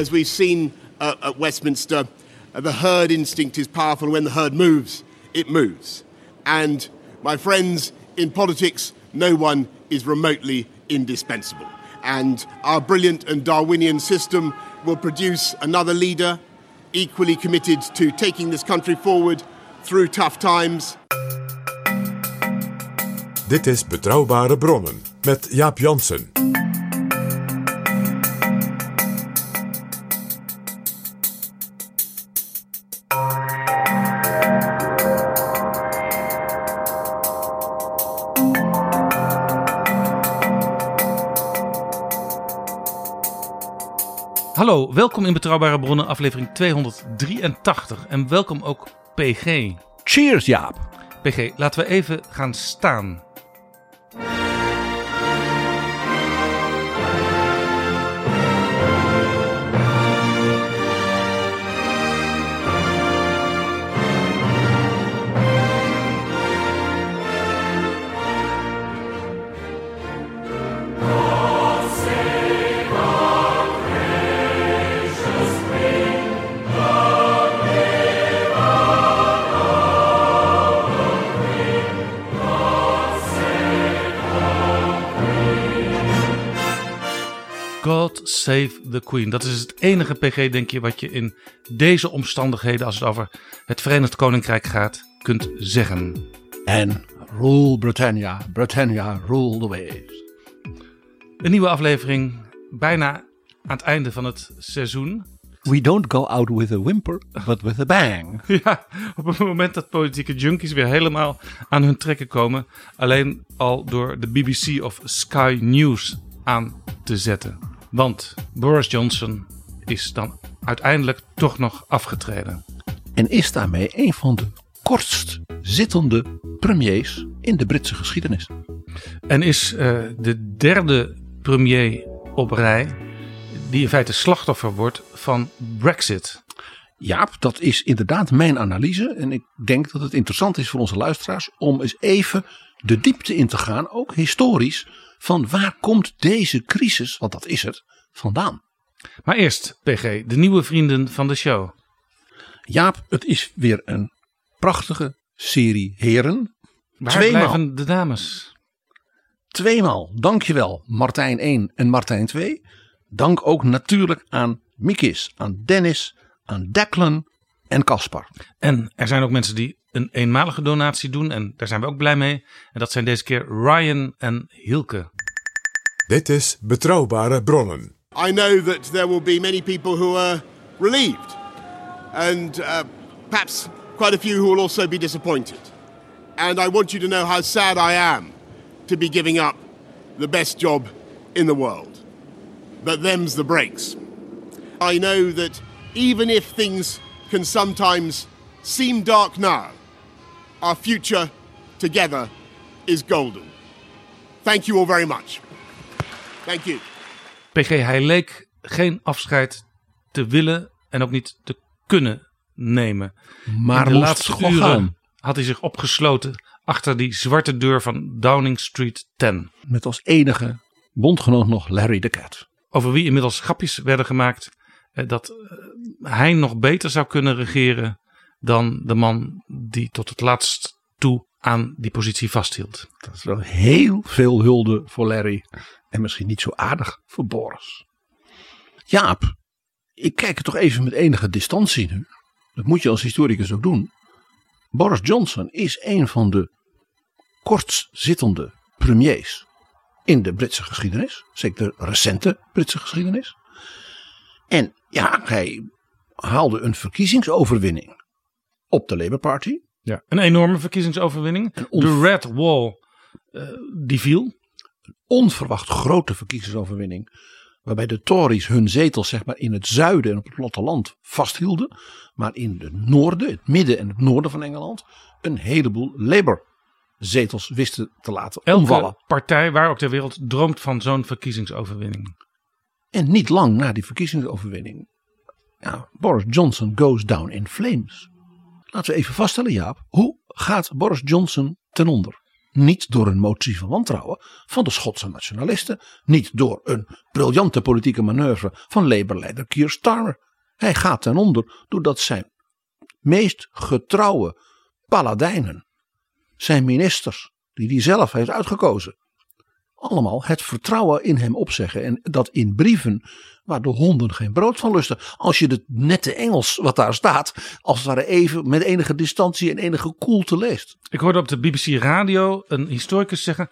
As we've seen uh, at Westminster, uh, the herd instinct is powerful. When the herd moves, it moves. And my friends, in politics, no one is remotely indispensable. And our brilliant and Darwinian system will produce another leader equally committed to taking this country forward through tough times. Dit is Betrouwbare Bronnen met Jaap Jansen. Hallo, welkom in Betrouwbare Bronnen, aflevering 283. En welkom ook PG. Cheers, Jaap. PG, laten we even gaan staan. Save the Queen. Dat is het enige PG, denk je, wat je in deze omstandigheden, als het over het Verenigd Koninkrijk gaat, kunt zeggen. En rule Britannia, Britannia rule the waves. Een nieuwe aflevering, bijna aan het einde van het seizoen. We don't go out with a whimper, but with a bang. Ja, op het moment dat politieke junkies weer helemaal aan hun trekken komen. Alleen al door de BBC of Sky News aan te zetten. Want Boris Johnson is dan uiteindelijk toch nog afgetreden. En is daarmee een van de kortst zittende premiers in de Britse geschiedenis. En is eh, de derde premier op rij die in feite slachtoffer wordt van Brexit. Jaap, dat is inderdaad mijn analyse. En ik denk dat het interessant is voor onze luisteraars om eens even de diepte in te gaan, ook historisch, van waar komt deze crisis, want dat is het, vandaan. Maar eerst, PG, de nieuwe vrienden van de show. Jaap, het is weer een prachtige serie heren. Waar Tweemaal. blijven de dames? Tweemaal, dankjewel Martijn 1 en Martijn 2. Dank ook natuurlijk aan Mikis, aan Dennis, aan Declan en Caspar. En er zijn ook mensen die een eenmalige donatie doen en daar zijn we ook blij mee. En dat zijn deze keer Ryan en Hilke. Dit is Betrouwbare Bronnen. I know that there will be many people who are relieved, and uh, perhaps quite a few who will also be disappointed. And I want you to know how sad I am to be giving up the best job in the world. But them's the breaks. I know that even if things can sometimes seem dark now, our future together is golden. Thank you all very much. Thank you. PG, hij leek geen afscheid te willen en ook niet te kunnen nemen. Maar In de laatste uren had hij zich opgesloten achter die zwarte deur van Downing Street 10. Met als enige bondgenoot nog Larry the Cat. Over wie inmiddels grapjes werden gemaakt eh, dat eh, hij nog beter zou kunnen regeren dan de man die tot het laatst toe aan die positie vasthield. Dat is wel heel veel hulde voor Larry. En misschien niet zo aardig voor Boris. Jaap, ik kijk er toch even met enige distantie nu. Dat moet je als historicus ook doen. Boris Johnson is een van de kortzittende premiers in de Britse geschiedenis. Zeker de recente Britse geschiedenis. En ja, hij haalde een verkiezingsoverwinning op de Labour Party. Ja, een enorme verkiezingsoverwinning. on- De Red Wall, eh, die viel. Onverwacht grote verkiezingsoverwinning. Waarbij de Tories hun zetels zeg maar, in het zuiden en op het platteland vasthielden. Maar in het noorden, het midden en het noorden van Engeland. een heleboel Labour zetels wisten te laten Elke omvallen. partij waar ook ter wereld droomt van zo'n verkiezingsoverwinning. En niet lang na die verkiezingsoverwinning. Ja, Boris Johnson goes down in flames. Laten we even vaststellen, Jaap. Hoe gaat Boris Johnson ten onder? Niet door een motie van wantrouwen van de Schotse nationalisten. Niet door een briljante politieke manoeuvre van Labour-leider Keir Starmer. Hij gaat ten onder doordat zijn meest getrouwe paladijnen, zijn ministers, die hij zelf heeft uitgekozen, allemaal het vertrouwen in hem opzeggen. En dat in brieven waar de honden geen brood van lusten. Als je het nette Engels wat daar staat, als het ware even met enige distantie en enige koelte leest. Ik hoorde op de BBC radio een historicus zeggen: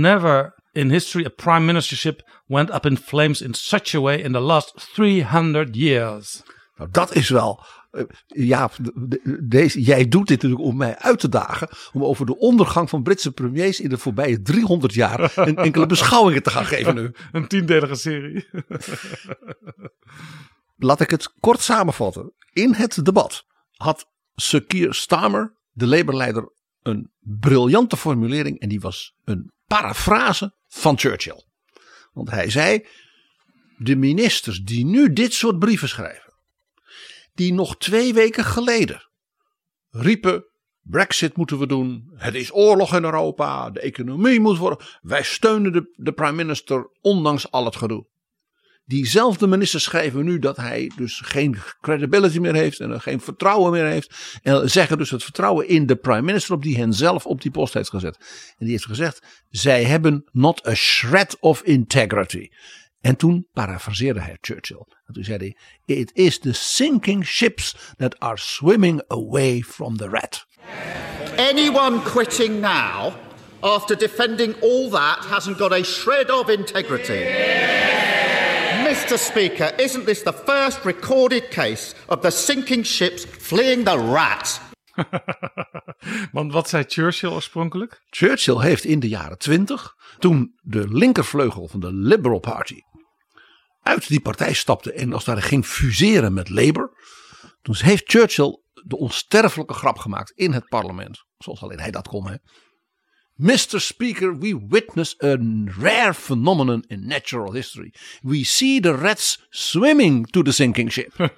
Never in history a prime ministership went up in flames in such a way in the last 300 years. Nou, dat is wel. Eh, Ja, de- de- deze, jij doet dit natuurlijk om mij uit te dagen. Om over de ondergang van Britse premiers in de voorbije 300 jaar. een enkele beschouwingen te gaan geven nu. Een tiendelige serie. Laat ik het kort samenvatten. In het debat had Sir Keir Starmer, de Labour-leider, een briljante formulering. En die was een parafrase van Churchill. Want hij zei: De ministers die nu dit soort brieven schrijven, die nog twee weken geleden riepen. Brexit moeten we doen. Het is oorlog in Europa. De economie moet worden. Wij steunen de, de prime minister ondanks al het gedoe. Diezelfde ministers schrijven nu dat hij dus geen credibility meer heeft en geen vertrouwen meer heeft. En zeggen dus het vertrouwen in de prime minister op die hen zelf op die post heeft gezet. En die heeft gezegd, zij hebben not a shred of integrity. En toen parafraseerde hij Churchill. En toen zei hij, it is the sinking ships that are swimming away from the rat. Anyone quitting now after defending all that hasn't got a shred of integrity. Mr. Speaker, isn't this the first recorded case of the sinking ships fleeing the rat? Want wat zei Churchill oorspronkelijk? Churchill heeft in de jaren twintig, toen de linkervleugel van de Liberal Party uit die partij stapte en als het ware ging fuseren met Labour. Toen heeft Churchill de onsterfelijke grap gemaakt in het parlement. Zoals alleen hij dat kon. Hè. Mr. Speaker, we witness a rare phenomenon in natural history. We see the rats swimming to the sinking ship.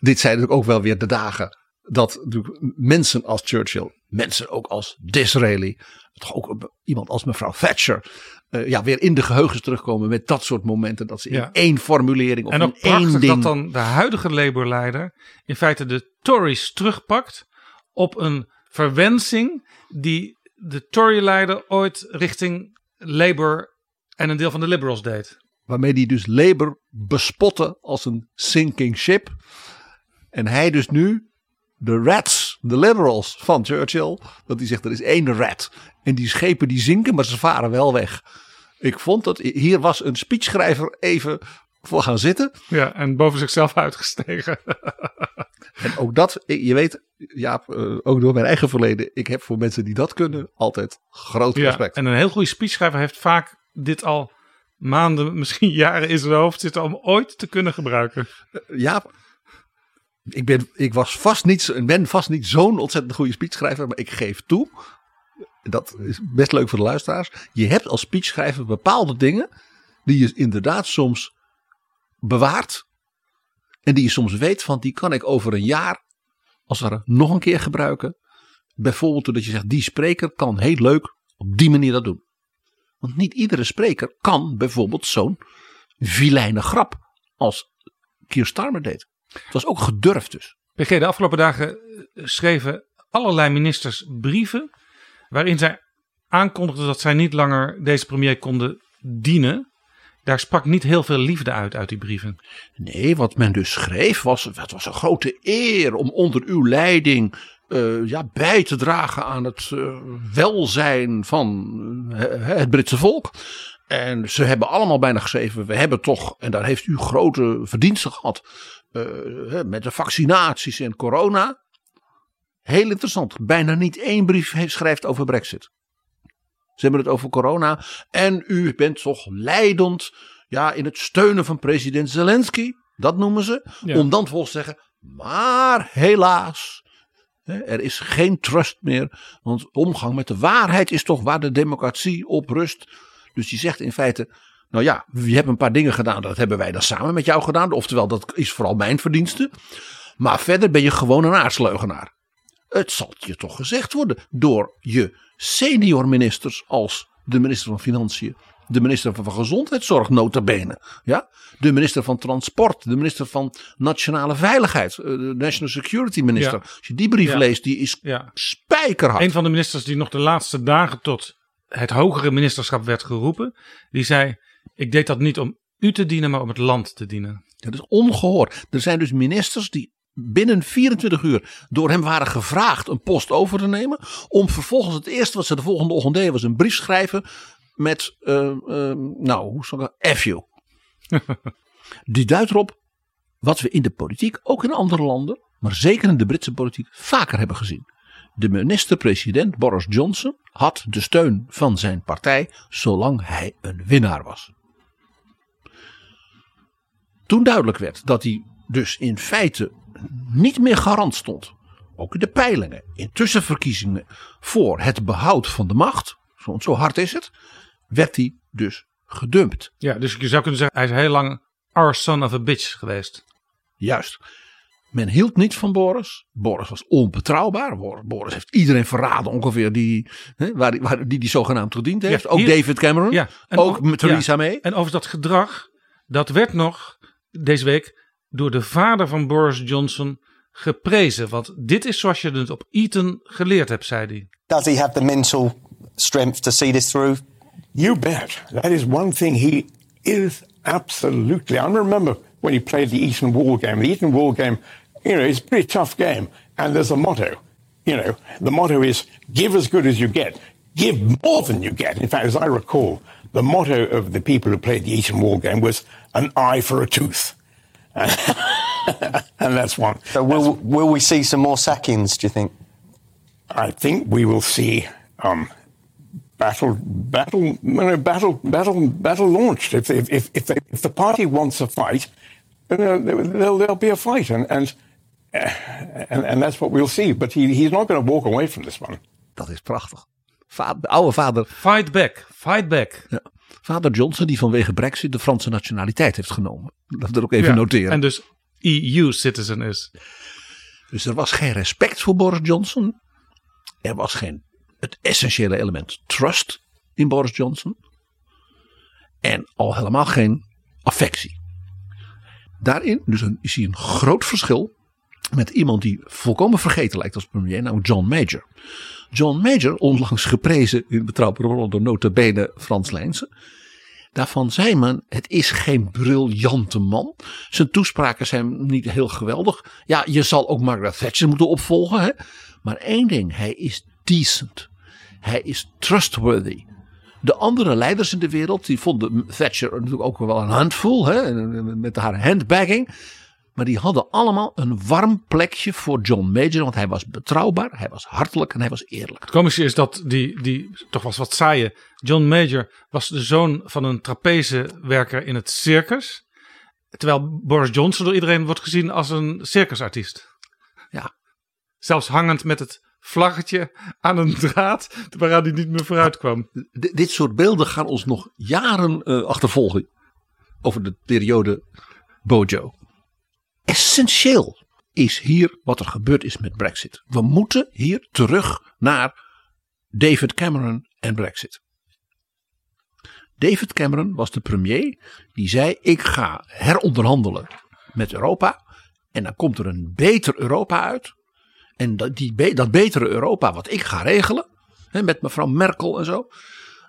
Dit zijn natuurlijk ook wel weer de dagen dat mensen als Churchill, mensen ook als Disraeli, toch ook iemand als mevrouw Thatcher, eh, ja, weer in de geheugens terugkomen met dat soort momenten dat ze in Ja. één formulering of En in één ding. dat dan de huidige Labour-leider in feite de Tories terugpakt op een verwensing die de Tory-leider ooit richting Labour en een deel van de Liberals deed. waarmee die dus Labour bespotte als een sinking ship. En hij dus nu de rats, de liberals van Churchill, dat hij zegt er is één rat. En die schepen die zinken, maar ze varen wel weg. Ik vond dat hier was een speechschrijver even voor gaan zitten. Ja, en boven zichzelf uitgestegen. En ook dat, je weet, ja, ook door mijn eigen verleden, ik heb voor mensen die dat kunnen altijd groot Ja, respect. en een heel goede speechschrijver heeft vaak dit al maanden, misschien jaren in zijn hoofd zitten om ooit te kunnen gebruiken. Ja, ik ben, ik was vast niet, ben vast niet zo'n ontzettend goede speechschrijver, maar ik geef toe, dat is best leuk voor de luisteraars. Je hebt als speechschrijver bepaalde dingen die je inderdaad soms bewaart en die je soms weet van die kan ik over een jaar als het ware nog een keer gebruiken. Bijvoorbeeld doordat je zegt die spreker kan heel leuk op die manier dat doen. Want niet iedere spreker kan bijvoorbeeld zo'n vilijne grap als Keir Starmer deed. Het was ook gedurfd dus. PG, de afgelopen dagen eh, schreven allerlei ministers brieven waarin zij aankondigden dat zij niet langer deze premier konden dienen. Daar sprak niet heel veel liefde uit uit die brieven. Nee, wat men dus schreef was, het was een grote eer om onder uw leiding eh, ja, bij te dragen aan het eh, welzijn van het Britse volk. En ze hebben allemaal bijna geschreven, we hebben toch, en daar heeft u grote verdiensten gehad, hè, met de vaccinaties en corona. Heel interessant. Bijna niet één brief heeft, schrijft over Brexit. Ze hebben het over corona. En u bent toch leidend ja, in het steunen van president Zelensky. Dat noemen ze. Ja. Om dan vervolgens te zeggen. Maar helaas. Er is geen trust meer. Want omgang met de waarheid is toch waar de democratie op rust. Dus die zegt in feite. Nou ja, je hebt een paar dingen gedaan. Dat hebben wij dan samen met jou gedaan. Oftewel, dat is vooral mijn verdienste. Maar verder ben je gewoon een aardsleugenaar. Het zal je toch gezegd worden door je senior ministers als de minister van Financiën, de minister van Gezondheidszorg nota bene, ja? de minister van Transport, de minister van Nationale Veiligheid, eh, de National Security minister. Ja. Als je die brief Ja. leest, die is Ja. spijkerhard. Een van de ministers die nog de laatste dagen tot het hogere ministerschap werd geroepen, die zei: Ik deed dat niet om u te dienen, maar om het land te dienen. Dat is ongehoord. Er zijn dus ministers die binnen 24 uur door hem waren gevraagd een post over te nemen. Om vervolgens het eerste wat ze de volgende ochtend deden was een brief schrijven met, eh, eh, nou hoe zal ik dat, F you. Die duidt erop wat we in de politiek, ook in andere landen, maar zeker in de Britse politiek, vaker hebben gezien. De minister-president Boris Johnson had de steun van zijn partij zolang hij een winnaar was. Toen duidelijk werd dat hij dus in feite niet meer garant stond, ook in de peilingen, in tussenverkiezingen, voor het behoud van de macht, zo, zo hard is het, werd hij dus gedumpt. Ja, dus je zou kunnen zeggen: Hij is heel lang our son of a bitch geweest. Juist. Men hield niet van Boris. Boris was onbetrouwbaar. Bor- Boris heeft iedereen verraden ongeveer die hè, waar, die- waar, die, die zogenaamd gediend heeft. Ja, ook hier- David Cameron. Ja, en ook o- met Theresa ja. May. En over dat gedrag, dat werd nog deze week door de vader van Boris Johnson geprezen. Want dit is zoals je het op Eton geleerd hebt, zei hij. Does he have the mental strength to see this through? You bet. That is one thing he is absolutely. I remember when he played the Eastern Wall game. The Eastern Wall game, you know, it's a pretty tough game. And there's a motto. You know, the motto is give as good as you get. Give more than you get. In fact, as I recall, the motto of the people who played the Eastern Wall game was an eye for a tooth. and that's one. So will will we see some more sackings? Do you think? I think we will see um, battle, battle, you know, battle, battle, battle launched. If if if if, they, if the party wants a fight, then uh, there'll there'll be a fight, and and and, and that's what we'll see. But he, he's not going to walk away from this one. Dat is prachtig. Va- de oude vader, Fight back, fight back. ja, vader Johnson, die vanwege Brexit de Franse nationaliteit heeft genomen. Dat wil ik even Ja, noteren. En dus EU-citizen is. Dus er was geen respect voor Boris Johnson. Er was geen het essentiële element trust in Boris Johnson. En al helemaal geen affectie. Daarin dus een, is hij een groot verschil met iemand die volkomen vergeten lijkt als premier, namelijk John Major. John Major, onlangs geprezen in Betrouwbare Bronnen door nota bene Frans Lijnsen. Daarvan zei men, het is geen briljante man. Zijn toespraken zijn niet heel geweldig. Ja, je zal ook Margaret Thatcher moeten opvolgen. Hè? Maar één ding, hij is decent. Hij is trustworthy. De andere leiders in de wereld, die vonden Thatcher natuurlijk ook wel een handvol. Hè? Met haar handbagging. Maar die hadden allemaal een warm plekje voor John Major. Want hij was betrouwbaar, hij was hartelijk en hij was eerlijk. Het komische is dat die, die toch was wat saaie. John Major was de zoon van een trapezewerker in het circus. Terwijl Boris Johnson door iedereen wordt gezien als een circusartiest. Ja. Zelfs hangend met het vlaggetje aan een draad waaraan hij niet meer vooruit kwam. D- dit soort beelden gaan ons nog jaren eh, achtervolgen. Over de periode Bojo. Essentieel is hier wat er gebeurd is met Brexit. We moeten hier terug naar David Cameron en Brexit. David Cameron was de premier die zei: Ik ga heronderhandelen met Europa. En dan komt er een beter Europa uit. En dat, die, dat betere Europa, wat ik ga regelen, hè, met mevrouw Merkel en zo,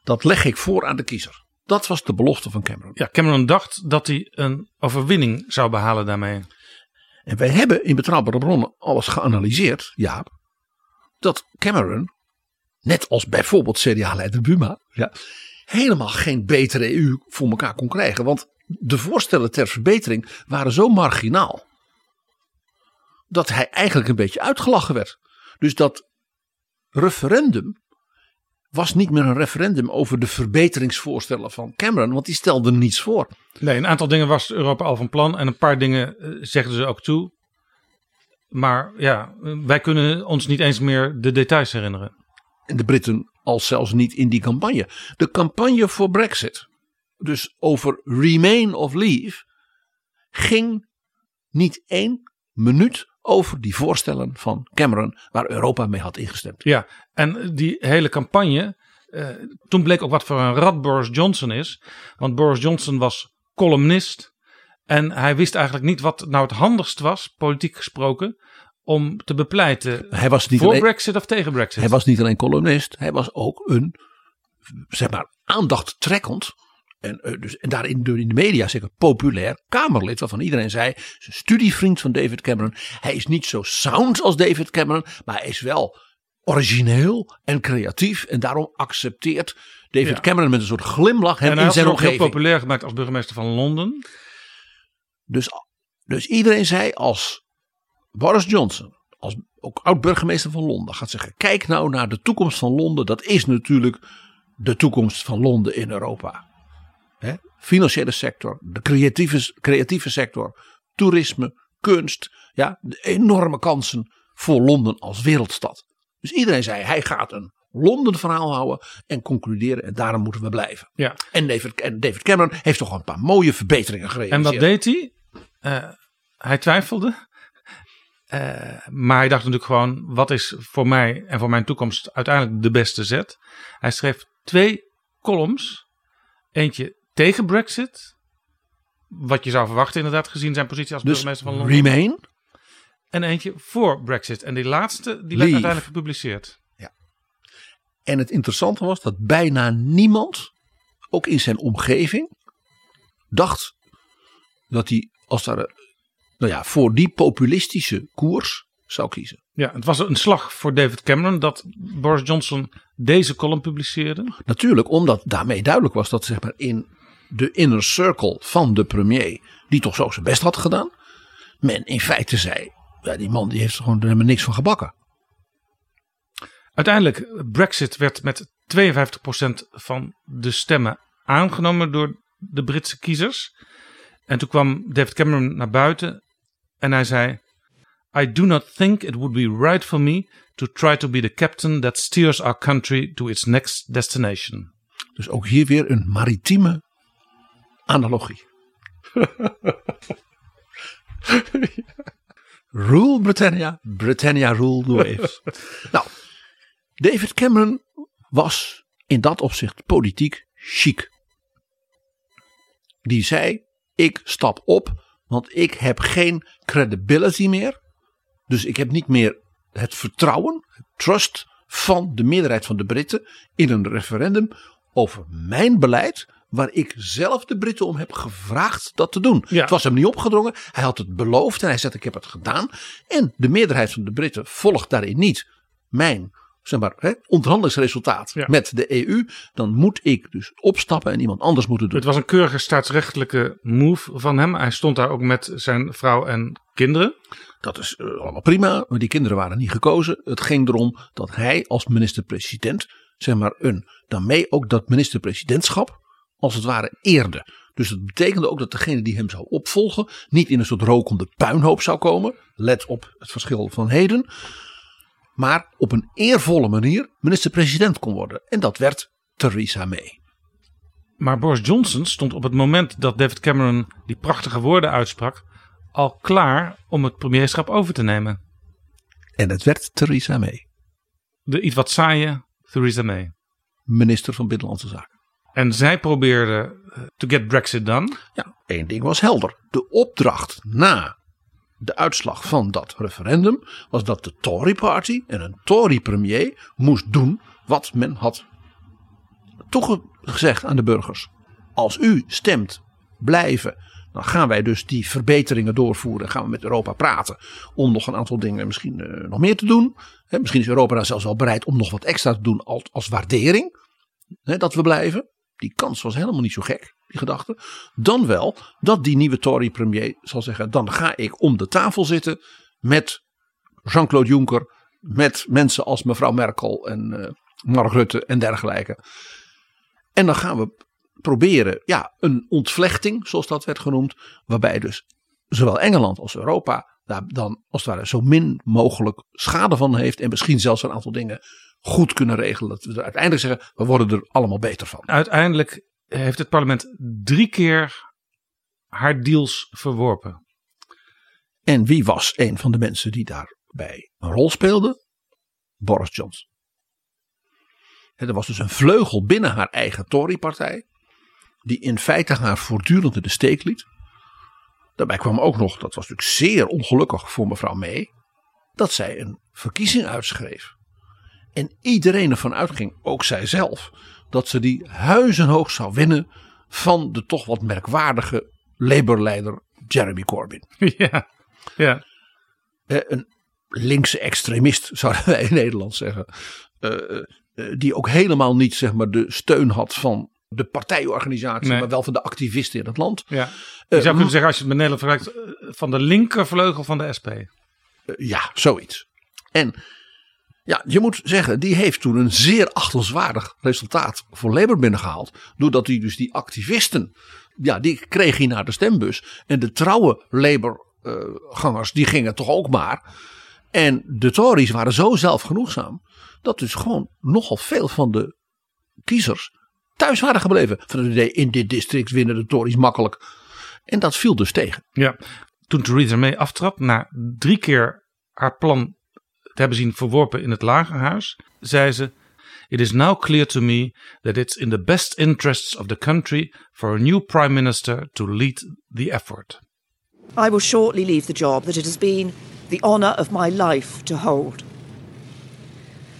dat leg ik voor aan de kiezer. Dat was de belofte van Cameron. Ja, Cameron dacht dat hij een overwinning zou behalen daarmee. En wij hebben in betrouwbare bronnen alles geanalyseerd, Jaap, dat Cameron, net als bijvoorbeeld CDA-leider Buma, ja, helemaal geen betere EU voor elkaar kon krijgen. Want de voorstellen ter verbetering waren zo marginaal. dat hij eigenlijk een beetje uitgelachen werd. Dus dat referendum was niet meer een referendum over de verbeteringsvoorstellen van Cameron, want die stelde niets voor. Nee, een aantal dingen was Europa al van plan en een paar dingen eh, zegden ze ook toe. Maar ja, wij kunnen ons niet eens meer de details herinneren. En de Britten al zelfs niet in die campagne. De campagne voor Brexit, dus over Remain of Leave, ging niet één minuut over die voorstellen van Cameron waar Europa mee had ingestemd. Ja, en die hele campagne, eh, toen bleek ook wat voor een rat Boris Johnson is. Want Boris Johnson was columnist en hij wist eigenlijk niet wat nou het handigst was, politiek gesproken, om te bepleiten Hij was niet voor alleen, Brexit of tegen Brexit. hij was niet alleen columnist, hij was ook een zeg maar aandachttrekkend en, eh, dus, en daarin door in de media zeker populair Kamerlid, waarvan iedereen zei, studievriend van David Cameron. Hij is niet zo sound als David Cameron, maar hij is wel origineel en creatief en daarom accepteert David Ja. Cameron met een soort glimlach hem en in zijn ook heel omgeving. populair gemaakt als burgemeester van Londen. Dus, dus iedereen zei als Boris Johnson, als ook oud-burgemeester van Londen, gaat zeggen: kijk nou naar de toekomst van Londen. Dat is natuurlijk de toekomst van Londen in Europa. Hè? Financiële sector, de creatieve, creatieve sector, toerisme, kunst. Ja, de enorme kansen voor Londen als wereldstad. Dus iedereen zei: hij gaat een Londen verhaal houden en concluderen. En daarom moeten we blijven. Ja. En David, en David Cameron heeft toch een paar mooie verbeteringen gerealiseerd. En wat deed hij? Eh, hij twijfelde. Eh, maar hij dacht natuurlijk gewoon: wat is voor mij en voor mijn toekomst uiteindelijk de beste zet? Hij schreef twee columns. Eentje tegen Brexit. Wat je zou verwachten, inderdaad, gezien zijn positie als Dus burgemeester van Londen. Remain. En eentje voor Brexit. En die laatste, die werd uiteindelijk gepubliceerd. En het interessante was dat bijna niemand, ook in zijn omgeving, dacht dat hij als daar, nou ja, voor die populistische koers zou kiezen. Ja, het was een slag voor David Cameron dat Boris Johnson deze column publiceerde. Natuurlijk omdat daarmee duidelijk was dat zeg maar in de inner circle van de premier, die toch zo zijn best had gedaan, men in feite zei, ja, die man die heeft er gewoon helemaal niks van gebakken. Uiteindelijk, Brexit werd met 52% van de stemmen aangenomen door de Britse kiezers. En toen kwam David Cameron naar buiten en hij zei: I do not think it would be right for me to try to be the captain that steers our country to its next destination. Dus ook hier weer een maritieme analogie. rule Britannia, Britannia rule the waves. nou, David Cameron was in dat opzicht politiek chic. Die zei, ik stap op, want ik heb geen credibility meer. Dus ik heb niet meer het vertrouwen, het trust van de meerderheid van de Britten in een referendum over mijn beleid, waar ik zelf de Britten om heb gevraagd dat te doen. Ja. Het was hem niet opgedrongen, hij had het beloofd en hij zei ik heb het gedaan. En de meerderheid van de Britten volgt daarin niet mijn zeg maar, hè, onderhandelingsresultaat Ja. met de EU. Dan moet ik dus opstappen en iemand anders moeten doen. Het was een keurige staatsrechtelijke move van hem. Hij stond daar ook met zijn vrouw en kinderen. Dat is eh, allemaal prima, maar die kinderen waren niet gekozen. Het ging erom dat hij als minister-president, zeg maar, een, daarmee ook dat minister-presidentschap als het ware eerde. Dus dat betekende ook dat degene die hem zou opvolgen niet in een soort rokende puinhoop zou komen. Let op het verschil van heden. Maar op een eervolle manier minister-president kon worden. En dat werd Theresa May. Maar Boris Johnson stond op het moment dat David Cameron die prachtige woorden uitsprak. al klaar om het premierschap over te nemen. En het werd Theresa May, De iets wat saaie Theresa May. minister van Binnenlandse Zaken. En zij probeerde eh, to get Brexit done. Ja, één ding was helder. De opdracht na de uitslag van dat referendum was dat de Tory Party en een Tory premier moest doen wat men had toegezegd aan de burgers. Als u stemt blijven, dan gaan wij dus die verbeteringen doorvoeren. Gaan we met Europa praten om nog een aantal dingen misschien eh, nog meer te doen. Misschien is Europa daar zelfs wel bereid om nog wat extra te doen als, als waardering. Dat we blijven. Die kans was helemaal niet zo gek, die gedachte. Dan wel dat die nieuwe Tory premier zal zeggen: dan ga ik om de tafel zitten met Jean-Claude Juncker met mensen als mevrouw Merkel en uh, Mark Rutte en dergelijke. En dan gaan we proberen ja, een ontvlechting, zoals dat werd genoemd, waarbij dus zowel Engeland als Europa daar dan als het ware zo min mogelijk schade van heeft en misschien zelfs een aantal dingen goed kunnen regelen. Dat we er uiteindelijk zeggen, we worden er allemaal beter van. Uiteindelijk heeft het parlement drie keer haar deals verworpen. En wie was een van de mensen die daarbij een rol speelde? Boris Johnson. Er was dus een vleugel binnen haar eigen Tory-partij, die in feite haar voortdurend in de steek liet. Daarbij kwam ook nog, dat was natuurlijk zeer ongelukkig voor mevrouw May, dat zij een verkiezing uitschreef. En iedereen ervan uitging, ook zij zelf, dat ze die huizenhoog zou winnen van de toch wat merkwaardige Labour-leider Jeremy Corbyn. Ja, ja. Eh, een linkse extremist, zouden wij in Nederland zeggen. Uh, die ook helemaal niet zeg maar, de steun had van de partijorganisatie, Nee. maar wel van de activisten in het land. ja. Je zou Eh, kunnen zeggen, als je het met Nederland vergelijkt, eh, van de linkervleugel van de SP. Eh, ja, zoiets. En ja, je moet zeggen, die heeft toen een zeer achtenswaardig resultaat voor Labour binnengehaald. Doordat hij dus die activisten, ja, die kreeg hij naar de stembus. En de trouwe Labour-gangers, die gingen toch ook maar. En de Tories waren zo zelfgenoegzaam, dat dus gewoon nogal veel van de kiezers thuis waren gebleven. Van het idee, in dit district winnen de Tories makkelijk. En dat viel dus tegen. Ja. Toen Theresa May aftrad, na drie keer haar plan te hebben zien verworpen in het lagerhuis, zei ze: It is now clear to me that it's in the best interests of the country for a new prime minister to lead the effort. I will shortly leave the job that it has been the honour of my life to hold.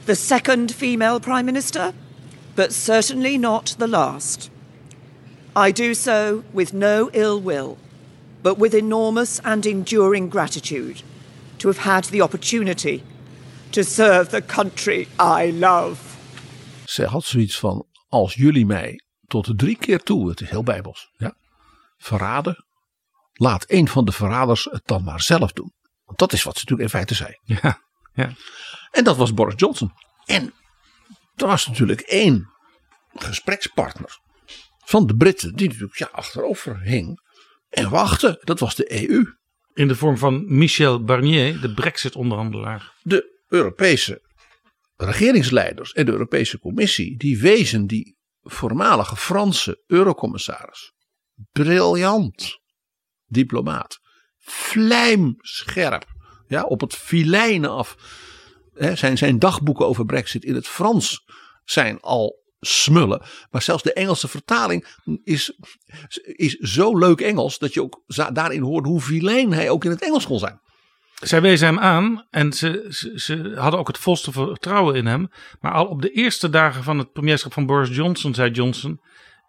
The second female Prime Minister, but certainly not the last. I do so with no ill will, but with enormous and enduring gratitude to have had the opportunity to serve the country I love. Zij had zoiets van: als jullie mij tot drie keer toe, het is heel bijbels, ja, verraden, laat een van de verraders het dan maar zelf doen. Want dat is wat ze natuurlijk in feite zei. Ja, ja. En dat was Boris Johnson. En er was natuurlijk één gesprekspartner van de Britten die natuurlijk ja, achterover hing en wachtte. Dat was de EU. In de vorm van Michel Barnier, de Brexit-onderhandelaar. De Europese regeringsleiders en de Europese Commissie die wezen die voormalige Franse eurocommissaris briljant diplomaat, vlijmscherp, ja, op het filijnen af. Zijn, zijn dagboeken over Brexit in het Frans zijn al smullen. Maar zelfs de Engelse vertaling is, is zo leuk Engels dat je ook daarin hoort hoe filijn hij ook in het Engels kon zijn. Zij wezen hem aan en ze, ze, hadden ook het volste vertrouwen in hem. Maar al op de eerste dagen van het premierschap van Boris Johnson zei Johnson: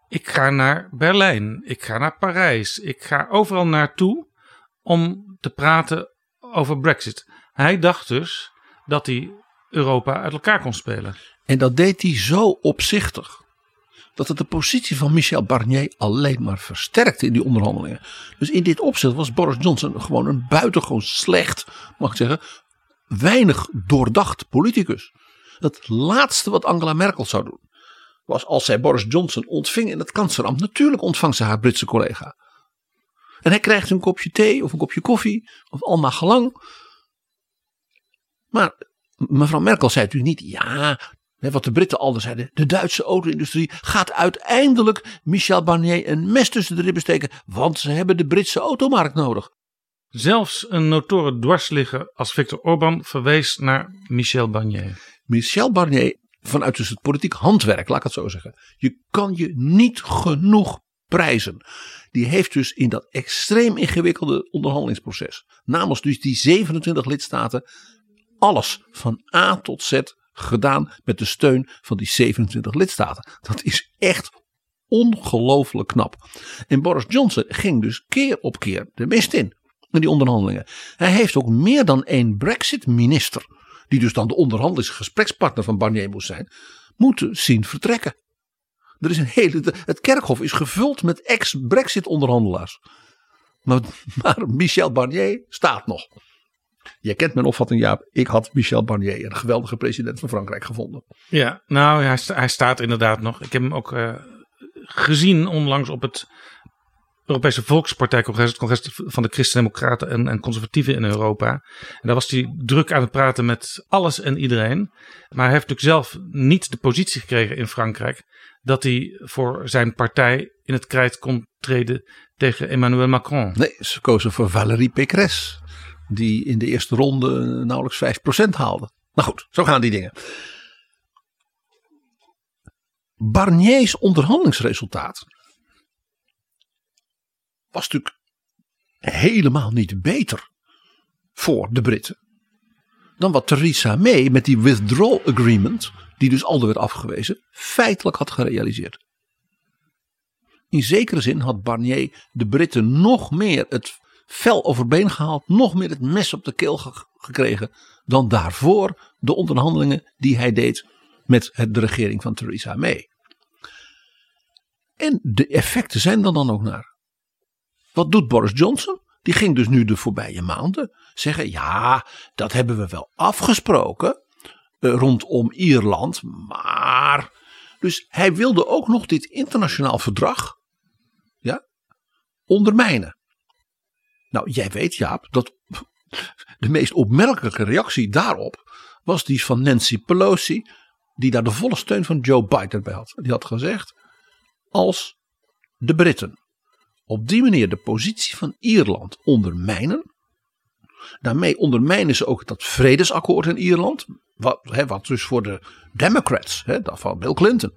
Ik ga naar Berlijn, ik ga naar Parijs, ik ga overal naartoe om te praten over Brexit. Hij dacht dus dat hij Europa uit elkaar kon spelen. En dat deed hij zo opzichtig. Dat het de positie van Michel Barnier alleen maar versterkte in die onderhandelingen. Dus in dit opzicht was Boris Johnson gewoon een buitengewoon slecht, mag ik zeggen, weinig doordacht politicus. Het laatste wat Angela Merkel zou doen, was als zij Boris Johnson ontving in het kanseliambt. Natuurlijk ontvangt ze haar Britse collega. En hij krijgt een kopje thee of een kopje koffie of allemaal gelang. Maar mevrouw Merkel zei natuurlijk niet, ja, wat de Britten al zeiden, de Duitse auto-industrie gaat uiteindelijk Michel Barnier een mes tussen de ribben steken, want ze hebben de Britse automarkt nodig. Zelfs een notoren dwarsligger als Viktor Orban verwees naar Michel Barnier. Michel Barnier, vanuit dus het politiek handwerk, laat ik het zo zeggen, je kan je niet genoeg prijzen. Die heeft dus in dat extreem ingewikkelde onderhandelingsproces, namens dus die 27 lidstaten, alles van A tot Z gedaan met de steun van die 27 lidstaten. Dat is echt ongelooflijk knap. En Boris Johnson ging dus keer op keer de mist in. In die onderhandelingen. Hij heeft ook meer dan één Brexit-minister. Die dus dan de onderhandelingsgesprekspartner van Barnier moest zijn. Moeten zien vertrekken. Er is een hele, het kerkhof is gevuld met ex-Brexit-onderhandelaars. Maar, maar Michel Barnier staat nog. Je kent mijn opvatting, Jaap. Ik had Michel Barnier een geweldige president van Frankrijk gevonden. Ja, nou, hij, hij staat inderdaad nog. Ik heb hem ook eh, gezien onlangs op het Europese Volkspartijcongres, het congres van de Christen-Democraten en, en Conservatieven in Europa. En daar was hij druk aan het praten met alles en iedereen. Maar hij heeft natuurlijk zelf niet de positie gekregen in Frankrijk dat hij voor zijn partij in het krijt kon treden tegen Emmanuel Macron. Nee, ze kozen voor Valérie Pécresse. Die in de eerste ronde nauwelijks 5% haalde. Nou goed, zo gaan die dingen. Barniers onderhandelingsresultaat was natuurlijk helemaal niet beter voor de Britten dan wat Theresa May met die withdrawal agreement, die dus al werd afgewezen, feitelijk had gerealiseerd. In zekere zin had Barnier de Britten nog meer het vel overbeen gehaald, nog meer het mes op de keel ge- gekregen dan daarvoor de onderhandelingen die hij deed met de regering van Theresa May. En de effecten zijn er dan ook naar. Wat doet Boris Johnson? Die ging dus nu de voorbije maanden zeggen: ja, dat hebben we wel afgesproken eh, rondom Ierland, maar. Dus hij wilde ook nog dit internationaal verdrag ja, ondermijnen. Nou, jij weet, Jaap, dat de meest opmerkelijke reactie daarop was die van Nancy Pelosi, die daar de volle steun van Joe Biden bij had. Die had gezegd: als de Britten op die manier de positie van Ierland ondermijnen. Daarmee ondermijnen ze ook dat vredesakkoord in Ierland. Wat, wat dus voor de Democrats, hè, van Bill Clinton.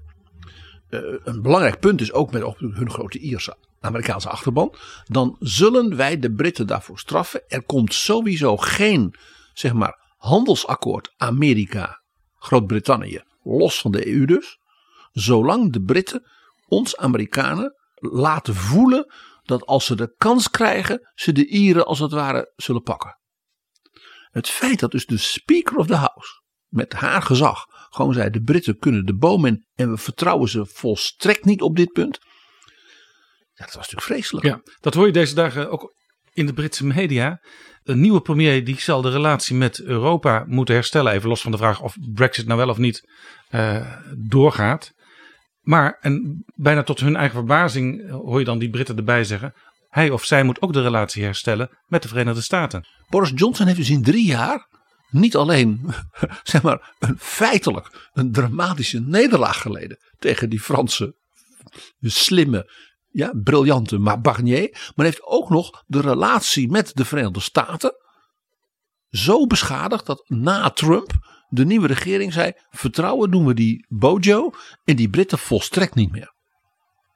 eh, een belangrijk punt is ook met hun grote Ierse Amerikaanse achterban. Dan zullen wij de Britten daarvoor straffen. Er komt sowieso geen zeg maar, handelsakkoord Amerika-Groot-Brittannië. Los van de EU dus. Zolang de Britten ons Amerikanen laten voelen dat als ze de kans krijgen, ze de Ieren als het ware zullen pakken. Het feit dat dus de Speaker of the House met haar gezag gewoon zei: de Britten kunnen de boom in en we vertrouwen ze volstrekt niet op dit punt. Ja, dat was natuurlijk vreselijk. Ja, dat hoor je deze dagen ook in de Britse media. Een nieuwe premier die zal de relatie met Europa moeten herstellen. Even los van de vraag of Brexit nou wel of niet eh, doorgaat. Maar, en bijna tot hun eigen verbazing hoor je dan die Britten erbij zeggen. Hij of zij moet ook de relatie herstellen met de Verenigde Staten. Boris Johnson heeft dus in drie jaar niet alleen zeg maar, een feitelijk een dramatische nederlaag geleden tegen die Franse slimme, ja, briljante maar Barnier, maar heeft ook nog de relatie met de Verenigde Staten zo beschadigd dat na Trump de nieuwe regering zei: vertrouwen doen we die Bojo en die Britten volstrekt niet meer.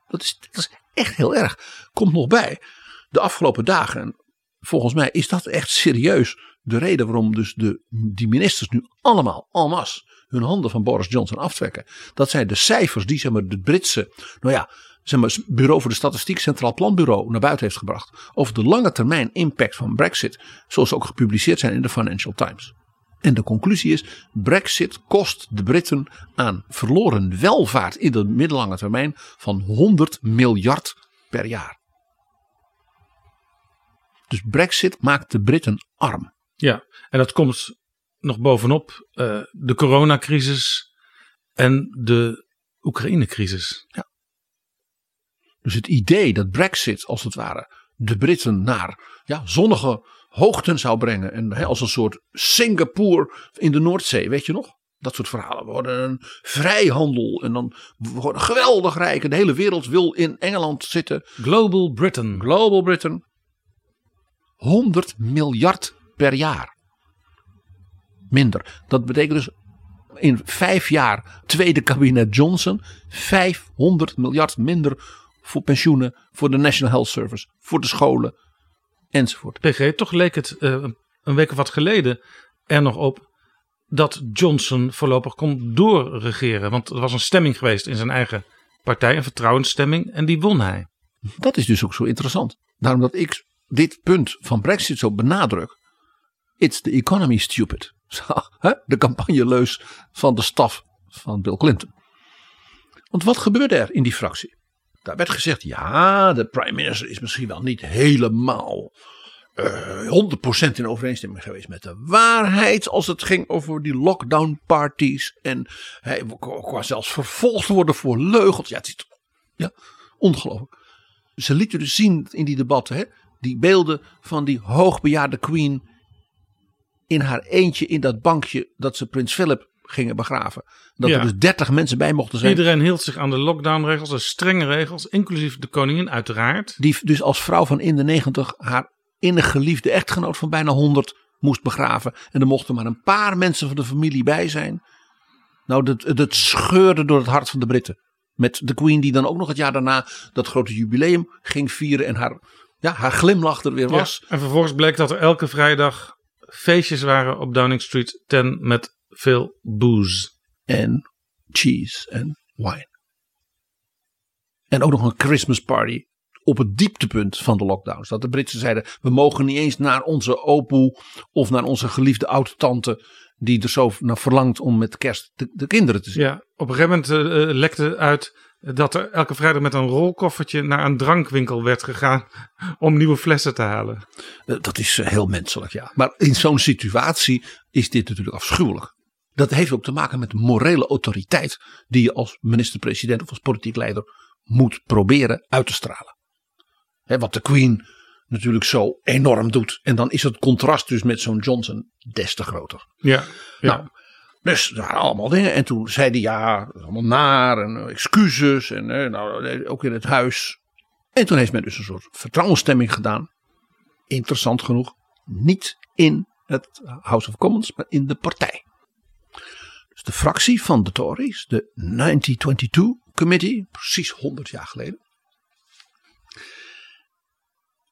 Dat is, dat is echt heel erg. Komt nog bij, de afgelopen dagen, en volgens mij is dat echt serieus de reden waarom dus de, die ministers nu allemaal, masse, hun handen van Boris Johnson aftrekken. Dat zijn de cijfers die zeg maar, de Britse, nou ja, zeg maar, Bureau voor de Statistiek, Centraal Planbureau, naar buiten heeft gebracht. Over de lange termijn impact van Brexit, zoals ze ook gepubliceerd zijn in de Financial Times. En de conclusie is: Brexit kost de Britten aan verloren welvaart in de middellange termijn van 100 miljard per jaar. Dus Brexit maakt de Britten arm. Ja, en dat komt nog bovenop uh, de coronacrisis en de Oekraïne-crisis. Ja. Dus het idee dat Brexit als het ware de Britten naar ja, zonnige hoogten zou brengen. En hè, als een soort Singapore in de Noordzee, weet je nog? Dat soort verhalen. We worden een vrijhandel en dan we worden geweldig rijk. En de hele wereld wil in Engeland zitten. Global Britain. Global Britain. 100 miljard per jaar. Minder. Dat betekent dus in vijf jaar tweede kabinet Johnson 500 miljard minder voor pensioenen, voor de National Health Service, voor de scholen enzovoort. PG, toch leek het uh, een week of wat geleden er nog op dat Johnson voorlopig kon doorregeren. Want er was een stemming geweest in zijn eigen partij, een vertrouwensstemming, en die won hij. Dat is dus ook zo interessant. Daarom dat ik dit punt van Brexit zo benadruk. It's the economy stupid. De campagneleus van de staf van Bill Clinton. Want wat gebeurde er in die fractie? Daar werd gezegd, ja, de prime minister is misschien wel niet helemaal eh 100% in overeenstemming geweest met de waarheid. Als het ging over die lockdown parties. En hij was zelfs vervolgd worden voor leugens. Ja, het is ja, ongelooflijk. Ze lieten dus zien in die debatten. Hè, die beelden van die hoogbejaarde queen. In haar eentje in dat bankje dat ze prins Philip gingen begraven. Dat Ja. er dus 30 mensen bij mochten zijn. Iedereen hield zich aan de lockdownregels, de strenge regels, inclusief de koningin uiteraard. Die dus als vrouw van in de 90 haar innig geliefde echtgenoot van bijna 100 moest begraven. En er mochten maar een paar mensen van de familie bij zijn. Nou, dat, dat scheurde door het hart van de Britten. Met de Queen die dan ook nog het jaar daarna dat grote jubileum ging vieren. En haar, ja, haar glimlach er weer was. Ja, en vervolgens bleek dat er elke vrijdag feestjes waren op Downing Street 10 met veel booze. En cheese en wine. En ook nog een Christmas party op het dieptepunt van de lockdowns. Dat de Britsen zeiden, we mogen niet eens naar onze opoe of naar onze geliefde oude tante die er zo naar verlangt om met kerst de, de kinderen te zien. Ja, op een gegeven moment eh, eh, lekte uit dat er elke vrijdag met een rolkoffertje naar een drankwinkel werd gegaan om nieuwe flessen te halen. Eh, Dat is heel menselijk, ja. Maar in zo'n situatie is dit natuurlijk afschuwelijk. Dat heeft ook te maken met de morele autoriteit die je als minister-president of als politiek leider moet proberen uit te stralen. Wat de Queen natuurlijk zo enorm doet. En dan is het contrast dus met zo'n Johnson des te groter. Ja, ja. Nou, dus waren allemaal dingen. En toen zei hij ja, allemaal naar en eh, excuses. En eh, nou, eh, ook in het huis. En toen heeft men dus een soort vertrouwensstemming gedaan. Interessant genoeg. Niet in het House of Commons, maar in de partij. De fractie van de Tories, de 1922 Committee, precies 100 jaar geleden,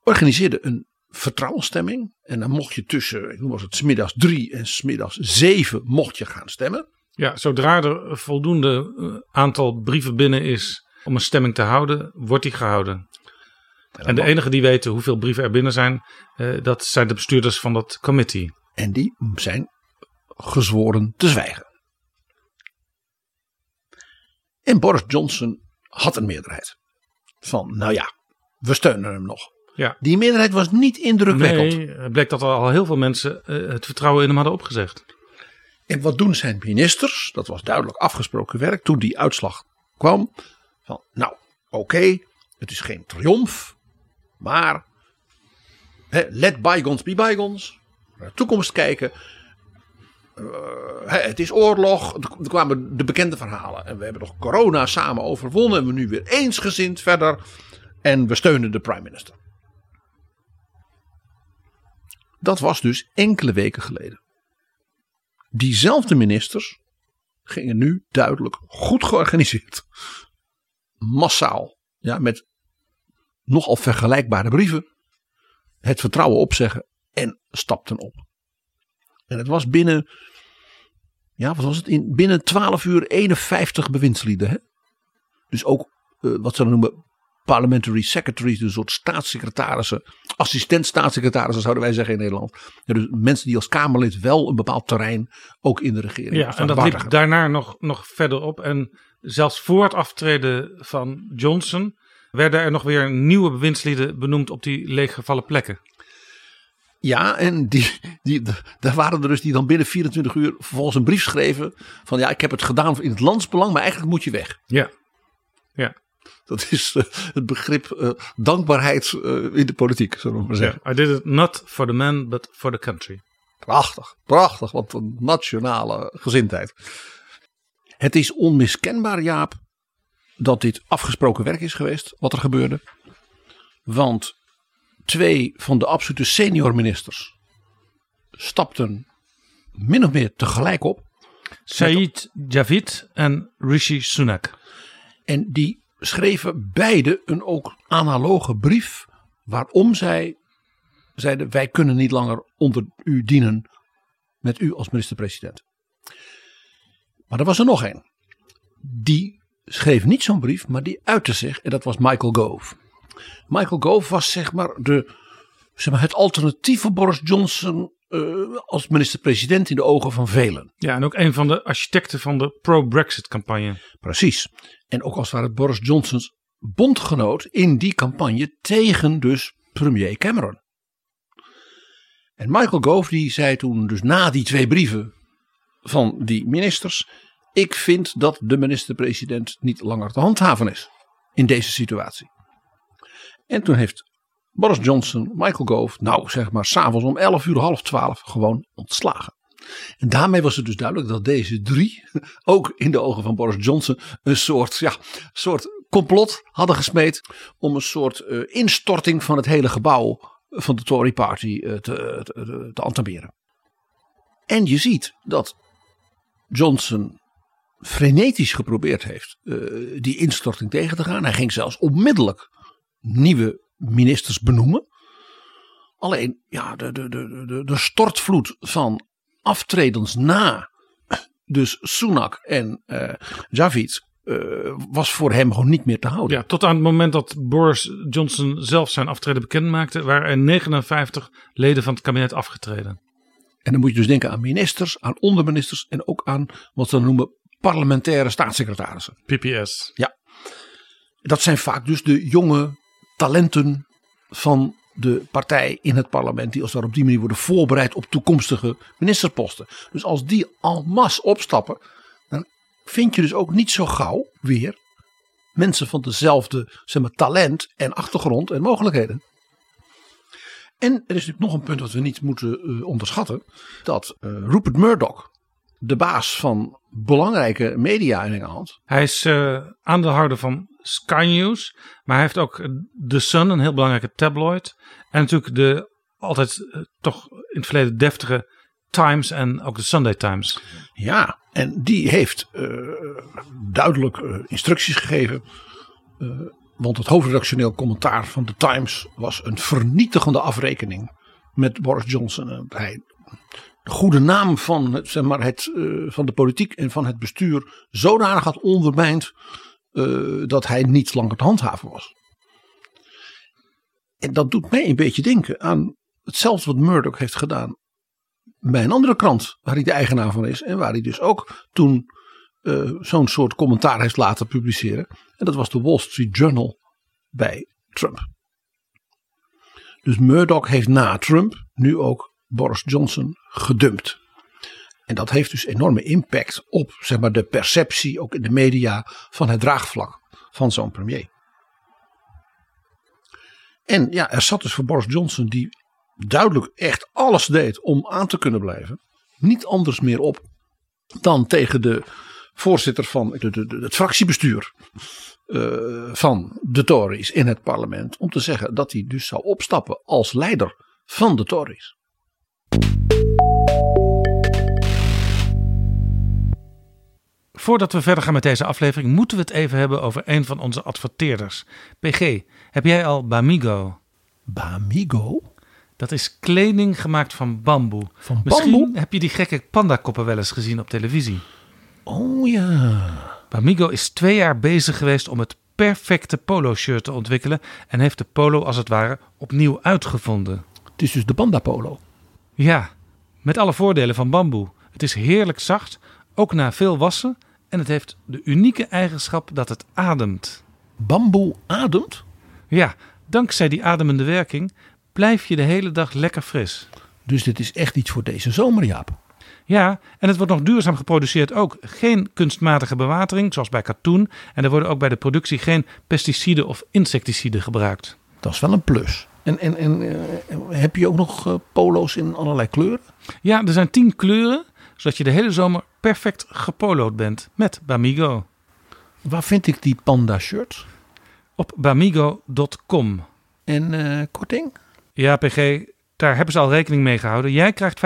organiseerde een vertrouwensstemming. En dan mocht je tussen, ik noem het, smiddags drie en smiddags zeven mocht je gaan stemmen. ja, zodra er voldoende eh, aantal brieven binnen is om een stemming te houden, wordt die gehouden. En de enige die weten hoeveel brieven er binnen zijn, eh, dat zijn de bestuurders van dat committee. En die zijn gezworen te zwijgen. En Boris Johnson had een meerderheid. Van, nou ja, we steunen hem nog. Ja. Die meerderheid was niet indrukwekkend. Nee, het bleek dat er al heel veel mensen eh, het vertrouwen in hem hadden opgezegd. En wat doen zijn ministers? Dat was duidelijk afgesproken werk toen die uitslag kwam. Van, nou, oké, het is geen triomf, maar hè, let bygones be bygones. Naar de toekomst kijken. Eh, het is oorlog. Er kwamen de bekende verhalen. En we hebben nog corona samen overwonnen. En we nu weer eensgezind verder. En we steunen de prime minister. Dat was dus enkele weken geleden. Diezelfde ministers gingen nu duidelijk goed georganiseerd. Massaal. Ja, met nogal vergelijkbare brieven. Het vertrouwen opzeggen en stapten op. En het was binnen. Ja, wat was het? In, binnen 12 uur 51 bewindslieden. Hè? Dus ook eh, wat ze dan noemen parliamentary secretaries, dus een soort staatssecretarissen, assistent staatssecretarissen zouden wij zeggen in Nederland. Ja, dus mensen die als Kamerlid wel een bepaald terrein ook in de regering Ja, en dat liep daarna nog, nog verder op. En zelfs voor het aftreden van Johnson werden er nog weer nieuwe bewindslieden benoemd op die leeggevallen plekken. Ja, en die, die, daar waren er dus die dan binnen 24 uur vervolgens een brief schreven van ja, ik heb het gedaan in het landsbelang, maar eigenlijk moet je weg. Ja, ja. Dat is eh, het begrip eh, dankbaarheid eh, in de politiek, zullen we maar zeggen. I did it not for the man, but for the country. Prachtig, prachtig, wat een nationale gezindheid. Het is onmiskenbaar, Jaap, dat dit afgesproken werk is geweest, wat er gebeurde. Want twee van de absolute senior ministers stapten min of meer tegelijk op. Said Javid en Rishi Sunak. En die schreven beide een ook analoge brief. Waarom zij zeiden: Wij kunnen niet langer onder u dienen. Met u als minister-president. Maar er was er nog een. Die schreef niet zo'n brief, maar die uitte zich. En dat was Michael Gove. Michael Gove was zeg maar, de, zeg maar het alternatief voor Boris Johnson. eh, als minister-president in de ogen van velen. Ja, en ook een van de architecten van de pro-Brexit campagne. Precies. En ook als het ware Boris Johnsons bondgenoot in die campagne tegen dus premier Cameron. En Michael Gove die zei toen dus na die twee brieven van die ministers. Ik vind dat de minister-president niet langer te handhaven is in deze situatie. En toen heeft Boris Johnson Michael Gove, nou zeg maar s'avonds om 11 uur, half 12, gewoon ontslagen. En daarmee was het dus duidelijk dat deze drie, ook in de ogen van Boris Johnson, een soort, ja, soort complot hadden gesmeed om een soort uh, instorting van het hele gebouw van de Tory Party uh, te, te. En je ziet dat Johnson frenetisch geprobeerd heeft uh, die instorting tegen te gaan. Hij ging zelfs onmiddellijk nieuwe ministers benoemen. Alleen ja, de, de, de, de, de stortvloed van aftredens na dus Sunak en uh, Javid uh, was voor hem gewoon niet meer te houden. Ja, tot aan het moment dat Boris Johnson zelf zijn aftreden bekend maakte, waren er 59 leden van het kabinet afgetreden. En dan moet je dus denken aan ministers, aan onderministers en ook aan wat ze dan noemen parlementaire staatssecretarissen. PPS. Ja. Dat zijn vaak dus de jonge talenten van de partij in het parlement, die als daar op die manier worden voorbereid op toekomstige ministersposten. Dus als die mas opstappen, dan vind je dus ook niet zo gauw weer mensen van dezelfde zeg maar, talent en achtergrond en mogelijkheden. En er is natuurlijk nog een punt dat we niet moeten uh, onderschatten: dat uh, Rupert Murdoch, de baas van belangrijke media in Engeland. Hij is uh, aandeelhouder van Sky News, maar hij heeft ook The Sun, een heel belangrijke tabloid. En natuurlijk de altijd uh, toch in het verleden deftige Times en ook de Sunday Times. Ja, en die heeft uh, duidelijk instructies gegeven. want het hoofdredactioneel commentaar van de Times was een vernietigende afrekening met Boris Johnson. Hij goede naam van, zeg maar, het, uh, van de politiek en van het bestuur zodanig had ondermijnd uh, dat hij niet langer te handhaven was. En dat doet mij een beetje denken aan hetzelfde wat Murdoch heeft gedaan bij een andere krant waar hij de eigenaar van is en waar hij dus ook toen uh, zo'n soort commentaar heeft laten publiceren. En dat was de Wall Street Journal bij Trump. Dus Murdoch heeft na Trump nu ook Boris Johnson gedumpt. En dat heeft dus enorme impact op zeg maar, de perceptie, ook in de media, van het draagvlak van zo'n premier. En ja, er zat dus voor Boris Johnson, die duidelijk echt alles deed om aan te kunnen blijven, niet anders meer op dan tegen de voorzitter van de, het fractiebestuur uh, van de Tories in het parlement, om te zeggen dat hij dus zou opstappen als leider van de Tories. Voordat we verder gaan met deze aflevering, moeten we het even hebben over een van onze adverteerders. PG, heb jij al Bamigo? Bamigo? Dat is kleding gemaakt van bamboe. Van Misschien bamboe? heb je die gekke pandakoppen wel eens gezien op televisie. Oh ja. Bamigo is twee jaar bezig geweest om het perfecte polo-shirt te ontwikkelen en heeft de polo als het ware opnieuw uitgevonden. Het is dus de panda polo. Ja, met alle voordelen van bamboe. Het is heerlijk zacht, ook na veel wassen. En het heeft de unieke eigenschap dat het ademt. Bamboe ademt? Ja, dankzij die ademende werking blijf je de hele dag lekker fris. Dus dit is echt iets voor deze zomer, Jaap. Ja, en het wordt nog duurzaam geproduceerd ook. Geen kunstmatige bewatering, zoals bij katoen. En er worden ook bij de productie geen pesticiden of insecticiden gebruikt. Dat is wel een plus. En, en, en uh, heb je ook nog uh, polo's in allerlei kleuren? Ja, er zijn tien kleuren, zodat je de hele zomer perfect gepolo'd bent met Bamigo. Waar vind ik die panda shirts? Op bamigo.com. En uh, korting? Ja, PG, daar hebben ze al rekening mee gehouden. Jij krijgt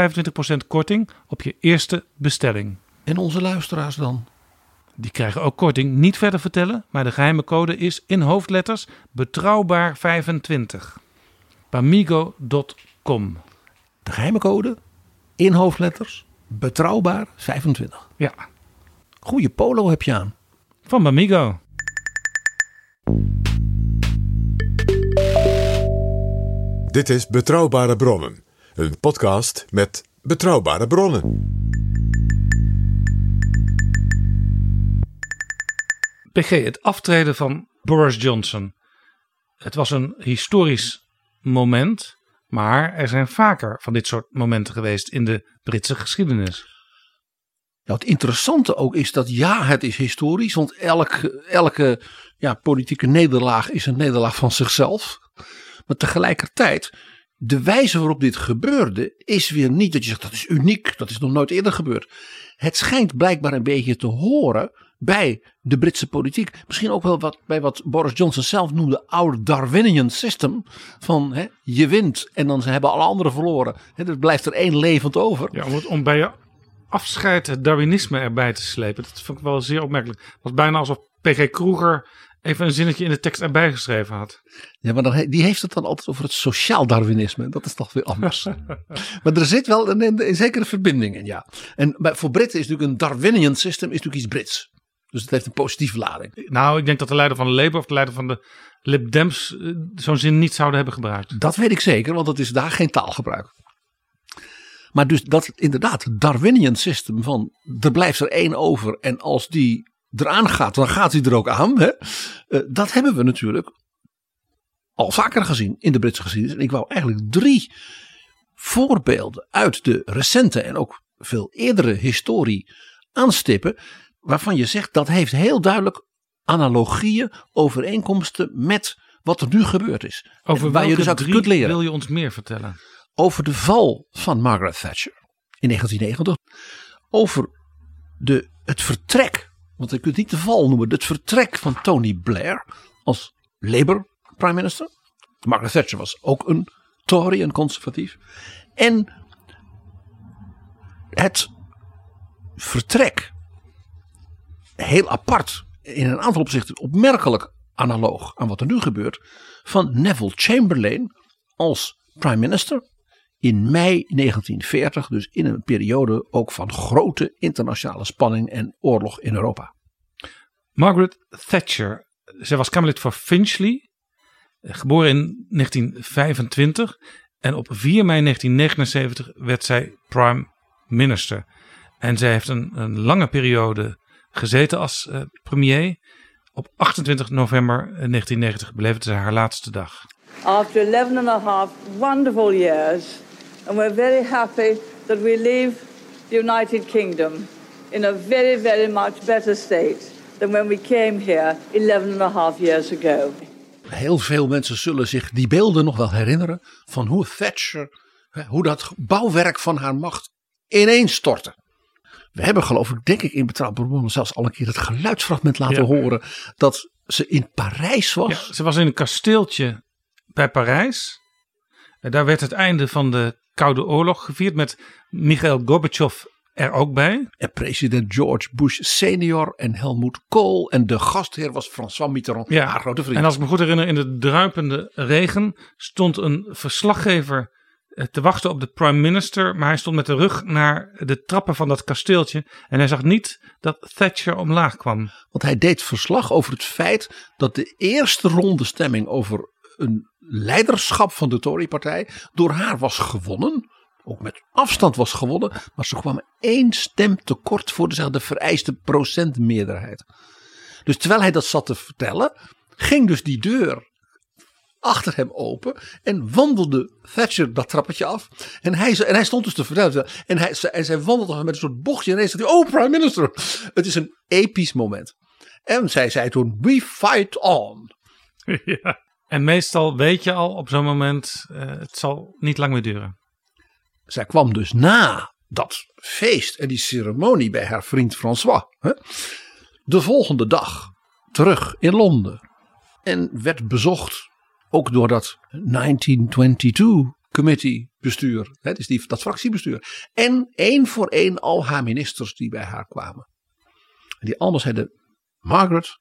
25% korting op je eerste bestelling. En onze luisteraars dan? Die krijgen ook korting. Niet verder vertellen, maar de geheime code is in hoofdletters betrouwbaar 25. Bamigo.com. De geheime code in hoofdletters betrouwbaar 25. Ja. Goeie polo heb je aan. Van Bamigo. Dit is Betrouwbare Bronnen, een podcast met betrouwbare bronnen. PG, het aftreden van Boris Johnson. Het was een historisch moment, Maar er zijn vaker van dit soort momenten geweest in de Britse geschiedenis. Nou, het interessante ook is dat ja, het is historisch, want elke, elke ja, politieke nederlaag is een nederlaag van zichzelf. Maar tegelijkertijd, de wijze waarop dit gebeurde, is weer niet dat je zegt dat is uniek, dat is nog nooit eerder gebeurd. Het schijnt blijkbaar een beetje te horen bij de Britse politiek. Misschien ook wel wat, bij wat Boris Johnson zelf noemde, our Darwinian system. Van hè, je wint en dan hebben alle anderen verloren. Hè, er blijft er één levend over. Ja, om, het, om bij je afscheid het Darwinisme erbij te slepen. Dat vond ik wel zeer opmerkelijk. Het was bijna alsof P.G. Kroeger even een zinnetje in de tekst erbij geschreven had. Ja, maar dan, die heeft het dan altijd over het sociaal Darwinisme. Dat is toch weer anders. maar er zit wel een, een, een zekere verbinding in, ja. En bij, voor Britten is natuurlijk een Darwinian system is natuurlijk iets Brits. Dus het heeft een positieve lading. Nou, ik denk dat de leider van de Labour of de leider van de Lib Dems eh, zo'n zin niet zouden hebben gebruikt. Dat weet ik zeker, want dat is daar geen taalgebruik. Maar dus dat inderdaad, het Darwinian system van er blijft er één over en als die eraan gaat, dan gaat hij er ook aan. Hè? Eh, dat hebben we natuurlijk al vaker gezien in de Britse geschiedenis. En ik wou eigenlijk drie voorbeelden uit de recente en ook veel eerdere historie aanstippen. Waarvan je zegt dat heeft heel duidelijk analogieën, overeenkomsten met wat er nu gebeurd is. Over waar je dus uit drie kunt leren wil je ons meer vertellen? over de val van Margaret Thatcher in 1990. Over de, het vertrek, want je kunt het niet de val noemen, het vertrek van Tony Blair als Labour prime minister. Margaret Thatcher was ook een Tory, een conservatief. En het vertrek, heel apart, in een aantal opzichten opmerkelijk analoog aan wat er nu gebeurt, van Neville Chamberlain als prime minister in mei 1940, dus in een periode ook van grote internationale spanning en oorlog in Europa. Margaret Thatcher, zij was Kamerlid voor Finchley, eh, geboren in 1925 en op 4 mei 1979 werd zij prime minister. En zij heeft een, een lange periode gezeten als eh, premier. Op 28 november 1990 beleefde ze haar laatste dag. after 11 and a half wonderful years, and we're very happy that we leave the United Kingdom in a very, very much better state than when we came here 11 and a half years ago. Heel veel mensen zullen zich die beelden nog wel herinneren van hoe Thatcher, hoe dat bouwwerk van haar macht ineens stortte. We hebben geloof ik, denk ik in Betrouwbare Bronnen zelfs al een keer het geluidsfragment laten Ja. horen dat ze in Parijs was. Ja, ze was in een kasteeltje bij Parijs. En daar werd het einde van de Koude Oorlog gevierd met Mikhail Gorbachev er ook bij. En president George Bush senior en Helmut Kohl en de gastheer was François Mitterrand, Ja, haar grote vriend. En als ik me goed herinner, in de druipende regen stond een verslaggever te wachten op de prime minister. Maar hij stond met de rug naar de trappen van dat kasteeltje. En hij zag niet dat Thatcher omlaag kwam. Want hij deed verslag over het feit dat de eerste ronde stemming over een leiderschap van de Tory-partij door haar was gewonnen. Ook met afstand was gewonnen. Maar ze kwamen één stem tekort voor de, de vereiste procentmeerderheid. Dus terwijl hij dat zat te vertellen, ging dus die deur achter hem open en wandelde Thatcher dat trappetje af. En hij, en hij stond dus te vertellen. En, hij, en zij wandelde met een soort bochtje en ineens zei hij, oh prime minister. Het is een episch moment. En zij zei toen, we fight on. ja. En meestal weet je al op zo'n moment, eh, het zal niet lang meer duren. Zij kwam dus na dat feest en die ceremonie bij haar vriend François. Hè, de volgende dag terug in Londen. En werd bezocht ook door dat 1922 committee bestuur. Hè, dus die, dat fractiebestuur. En één voor één al haar ministers die bij haar kwamen. En die allemaal zeiden, Margaret,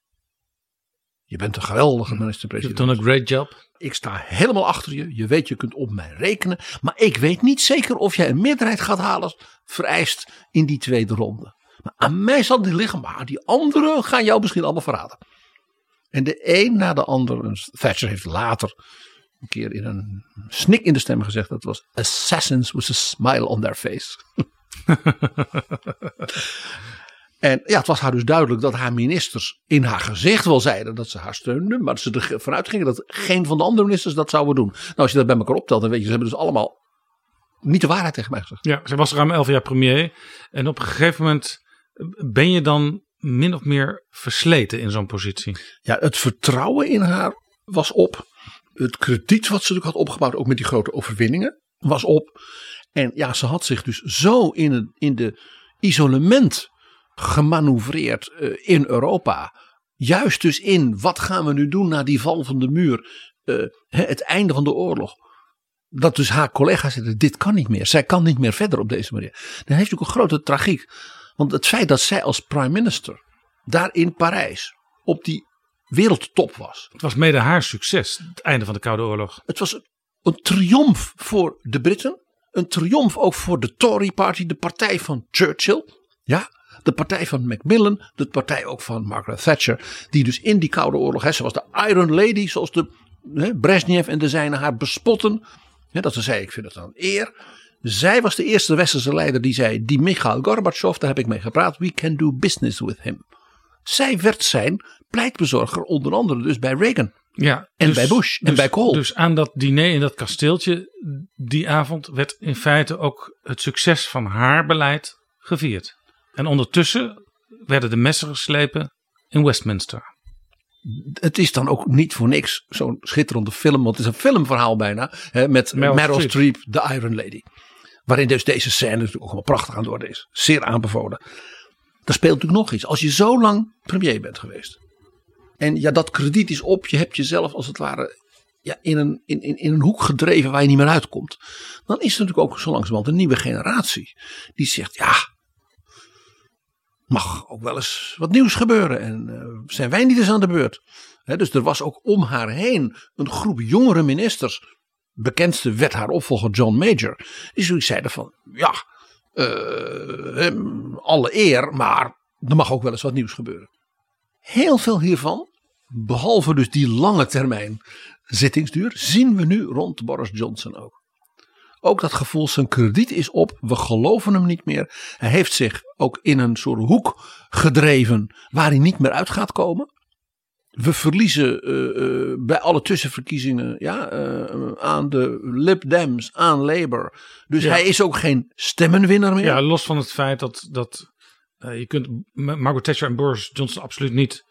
je bent een geweldige You've minister-president. done a great job. Ik sta helemaal achter je. Je weet, je kunt op mij rekenen. Maar ik weet niet zeker of jij een meerderheid gaat halen. Vereist in die tweede ronde. Maar aan mij zal die liggen. Maar die anderen gaan jou misschien allemaal verraden. En de een na de ander. Thatcher heeft later een keer in een snik in de stem gezegd. Dat was assassins with a smile on their face. En ja, het was haar dus duidelijk dat haar ministers in haar gezicht wel zeiden dat ze haar steunden. Maar dat ze ervan uitgingen dat geen van de andere ministers dat zouden doen. Nou, als je dat bij elkaar optelt, dan weet je, ze hebben dus allemaal niet de waarheid tegen mij gezegd. Ja, zij was ruim elf jaar premier. En op een gegeven moment ben je dan min of meer versleten in zo'n positie. Ja, het vertrouwen in haar was op. Het krediet wat ze natuurlijk had opgebouwd, ook met die grote overwinningen, was op. En ja, ze had zich dus zo in, in de isolement gemanoeuvreerd uh, in Europa. Juist dus in wat gaan we nu doen na die val van de muur, uh, het einde van de oorlog. Dat dus haar collega's zeiden, dit kan niet meer. Zij kan niet meer verder op deze manier. Dan heeft natuurlijk een grote tragiek. Want het feit dat zij als prime minister daar in Parijs op die wereldtop was. Het was mede haar succes, het einde van de Koude Oorlog. Het was een triomf voor de Britten. Een triomf ook voor de Tory Party, de partij van Churchill. Ja, de partij van Macmillan, de partij ook van Margaret Thatcher. Die dus in die Koude Oorlog, hè, ze was de Iron Lady, zoals de hè, Brezhnev en de zijnen haar bespotten. Hè, dat ze zei, ik vind het een eer. Zij was de eerste westerse leider die zei, die Mikhail Gorbachev, daar heb ik mee gepraat, we can do business with him. Zij werd zijn pleitbezorger, onder andere dus bij Reagan. Ja, en dus- bij Bush en dus- bij Kohl. Dus aan dat diner in dat kasteeltje die avond werd in feite ook het succes van haar beleid gevierd. En ondertussen werden de messen geslepen in Westminster. het is dan ook niet voor niks zo'n schitterende film. Want het is een filmverhaal bijna. Hè, met Meryl Meryl, Streep. Streep, de Iron Lady. Waarin dus deze scène natuurlijk ook allemaal prachtig aan het worden is. Zeer aanbevolen. Er speelt natuurlijk nog iets. Als je zo lang premier bent geweest. En ja, dat krediet is op. Je hebt jezelf als het ware ja, in, een, in, in, in een hoek gedreven waar je niet meer uitkomt. Dan is er natuurlijk ook zo langzamerhand een nieuwe generatie. Die zegt ja, mag ook wel eens wat nieuws gebeuren. En eh, zijn wij niet eens aan de beurt? Dus er was ook om haar heen een groep jongere ministers. Bekendste werd haar opvolger John Major. Die zoiets zeiden van ja, eh, alle eer, maar er mag ook wel eens wat nieuws gebeuren. Heel veel hiervan, behalve dus die lange termijn zittingsduur, zien we nu rond Boris Johnson ook. Ook dat gevoel, zijn krediet is op, we geloven hem niet meer. Hij heeft zich ook in een soort hoek gedreven waar hij niet meer uit gaat komen. We verliezen eh, eh, bij alle tussenverkiezingen ja, eh, aan de Lib Dems, aan Labour. Dus Ja. hij is ook geen stemmenwinnaar meer. Ja, los van het feit dat, dat je kunt Margaret Thatcher en Boris Johnson absoluut niet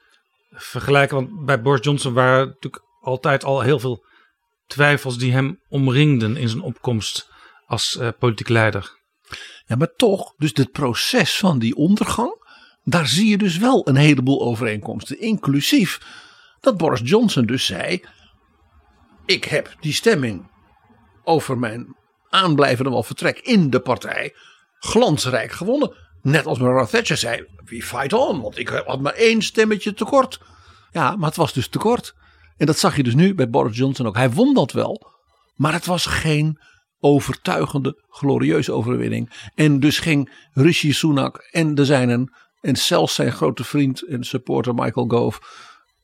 vergelijken. Want bij Boris Johnson waren natuurlijk altijd al heel veel twijfels die hem omringden in zijn opkomst als politiek leider. Ja, maar toch, dus het proces van die ondergang, daar zie je dus wel een heleboel overeenkomsten. Inclusief dat Boris Johnson dus zei: Ik heb die stemming over mijn aanblijvende wel vertrek in de partij glansrijk gewonnen. Net als mevrouw Thatcher zei: We fight on, want ik had maar één stemmetje tekort. Ja, maar het was dus tekort. En dat zag je dus nu bij Boris Johnson ook. Hij won dat wel, maar het was geen overtuigende, glorieuze overwinning. En dus ging Rishi Sunak en de zijnen en zelfs zijn grote vriend en supporter Michael Gove,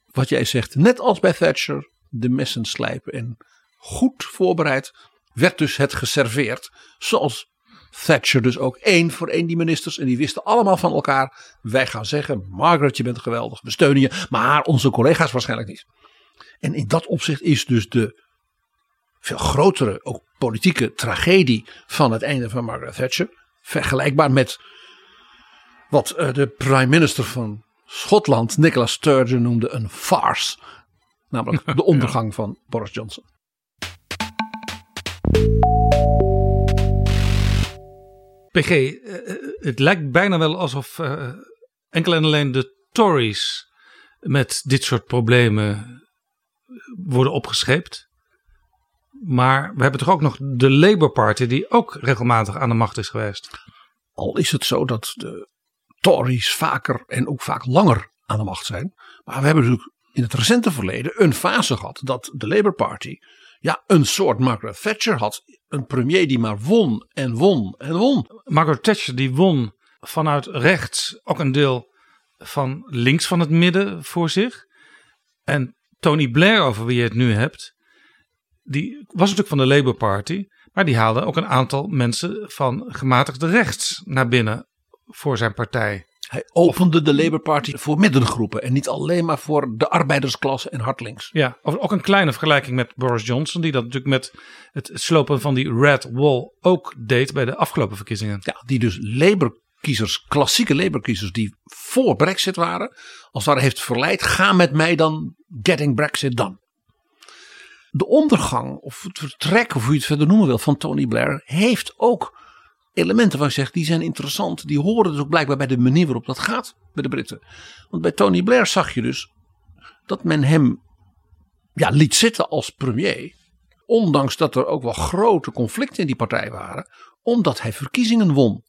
wat jij zegt, net als bij Thatcher, de messen slijpen. En goed voorbereid werd dus het geserveerd, zoals Thatcher dus ook één voor één die ministers. En die wisten allemaal van elkaar, wij gaan zeggen, Margaret je bent geweldig, we steunen je, maar onze collega's waarschijnlijk niet. En in dat opzicht is dus de veel grotere, ook politieke tragedie van het einde van Margaret Thatcher. Vergelijkbaar met wat eh, de prime minister van Schotland, Nicola Sturgeon, noemde een farce. Namelijk de ondergang van Boris Johnson. PG, eh, het lijkt bijna wel alsof eh, enkel en alleen de Tories met dit soort problemen worden opgescheept. Maar we hebben toch ook nog de Labour Party die ook regelmatig aan de macht is geweest. Al is het zo dat de Tories vaker en ook vaak langer aan de macht zijn. Maar we hebben natuurlijk in het recente verleden een fase gehad dat de Labour Party ja, een soort Margaret Thatcher had. Een premier die maar won en won en won. Margaret Thatcher die won vanuit rechts ook een deel van links van het midden voor zich. En Tony Blair, over wie je het nu hebt, die was natuurlijk van de Labour Party. Maar die haalde ook een aantal mensen van gematigde rechts naar binnen voor zijn partij. Hij opende de Labour Party voor middengroepen en niet alleen maar voor de arbeidersklasse en hardlinks. Ja, of ook een kleine vergelijking met Boris Johnson, die dat natuurlijk met het slopen van die Red Wall ook deed bij de afgelopen verkiezingen. Ja, die dus Labour-kiezers, klassieke Labour-kiezers die voor Brexit waren, als het ware heeft verleid, ga met mij dan getting Brexit done. De ondergang of het vertrek, of hoe je het verder noemen wil, van Tony Blair heeft ook elementen waar ik zeg, die zijn interessant. Die horen dus ook blijkbaar bij de manier waarop dat gaat bij de Britten. Want bij Tony Blair zag je dus dat men hem ja, liet zitten als premier. Ondanks dat er ook wel grote conflicten in die partij waren. Omdat hij verkiezingen won.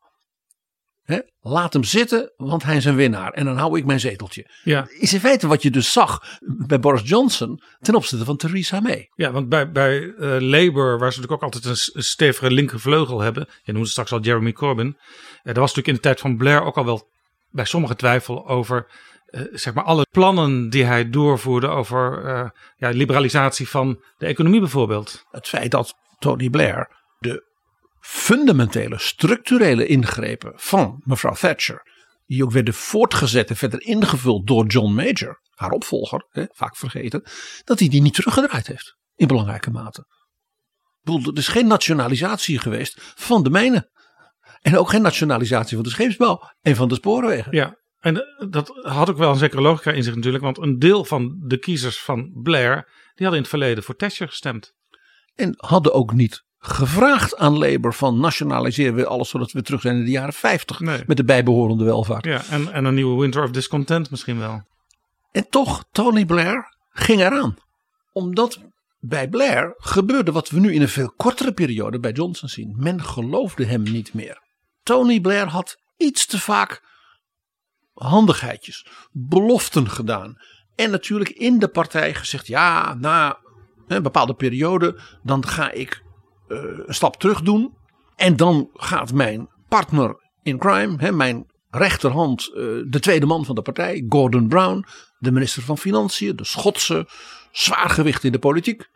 Laat hem zitten, want hij is een winnaar. En dan hou ik mijn zeteltje. Ja. Is in feite wat je dus zag bij Boris Johnson ten opzichte van Theresa May. Ja, want bij, bij uh, Labour, waar ze natuurlijk ook altijd een, een stevige linkervleugel hebben. Je noemde straks al Jeremy Corbyn. Uh, er was natuurlijk in de tijd van Blair ook al wel bij sommigen twijfel over uh, zeg maar alle plannen die hij doorvoerde over ja, liberalisatie van de economie bijvoorbeeld. Het feit dat Tony Blair de fundamentele structurele ingrepen van mevrouw Thatcher, die ook werden voortgezet en verder ingevuld door John Major, haar opvolger, hè, vaak vergeten, dat hij die niet teruggedraaid heeft in belangrijke mate. Ik bedoel, er is geen nationalisatie geweest van de mijnen. En ook geen nationalisatie van de scheepsbouw en van de spoorwegen. Ja, en dat had ook wel een zekere logica in zich natuurlijk. Want een deel van de kiezers van Blair, die hadden in het verleden voor Thatcher gestemd. En hadden ook niet gevraagd aan Labour van nationaliseren we alles zodat we terug zijn in de jaren 50 Nee. met de bijbehorende welvaart. Ja, en, en een nieuwe Winter of Discontent misschien wel. En toch, Tony Blair ging eraan. Omdat bij Blair gebeurde wat we nu in een veel kortere periode bij Johnson zien. Men geloofde hem niet meer. Tony Blair had iets te vaak handigheidjes, beloften gedaan. En natuurlijk in de partij gezegd: ja, na een bepaalde periode, dan ga ik een stap terug doen. En dan gaat mijn partner in crime, hè, mijn rechterhand, uh, de tweede man van de partij, Gordon Brown, de minister van Financiën, de Schotse zwaargewicht in de politiek,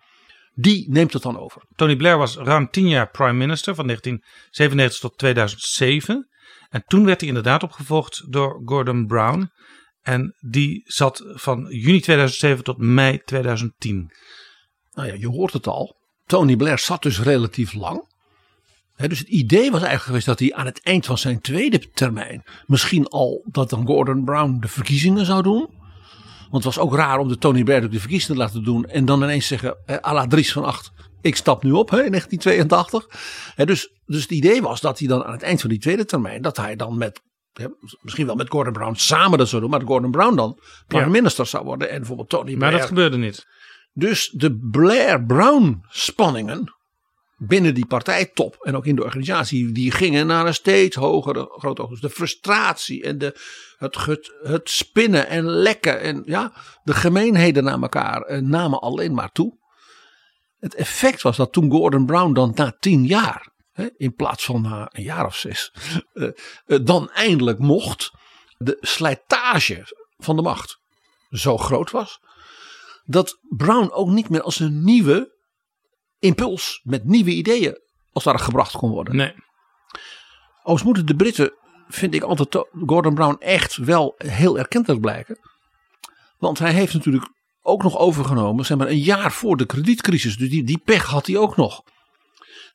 die neemt het dan over. Tony Blair was ruim tien jaar prime minister van 1997 tot 2007. En toen werd hij inderdaad opgevolgd door Gordon Brown. En die zat van juni 2007 tot mei 2010. Nou ja, je hoort het al. Tony Blair zat dus relatief lang. He, dus het idee was eigenlijk geweest dat hij aan het eind van zijn tweede termijn misschien al dat dan Gordon Brown de verkiezingen zou doen. Want het was ook raar om de Tony Blair de verkiezingen te laten doen en dan ineens zeggen, eh, à la Dries van Acht, ik stap nu op hè, in 1982. He, dus, dus het idee was dat hij dan aan het eind van die tweede termijn, dat hij dan met misschien wel met Gordon Brown samen dat zou doen, maar dat Gordon Brown dan prime Ja. minister zou worden en bijvoorbeeld Tony Blair. Maar dat gebeurde niet. Dus de Blair-Brown spanningen binnen die partijtop en ook in de organisatie, die gingen naar een steeds hogere grote Dus de frustratie en de, het, het, het spinnen en lekken en ja, de gemeenheden naar elkaar eh, namen alleen maar toe. Het effect was dat toen Gordon Brown dan na tien jaar, hè, in plaats van na een jaar of zes, eh, eh, dan eindelijk mocht, de slijtage van de macht zo groot was dat Brown ook niet meer als een nieuwe impuls met nieuwe ideeën als ware gebracht kon worden. Nee. Moeten de Britten, vind ik altijd Gordon Brown echt wel heel erkentelijk blijken. Want hij heeft natuurlijk ook nog overgenomen, zeg maar een jaar voor de kredietcrisis. Dus die, die pech had hij ook nog.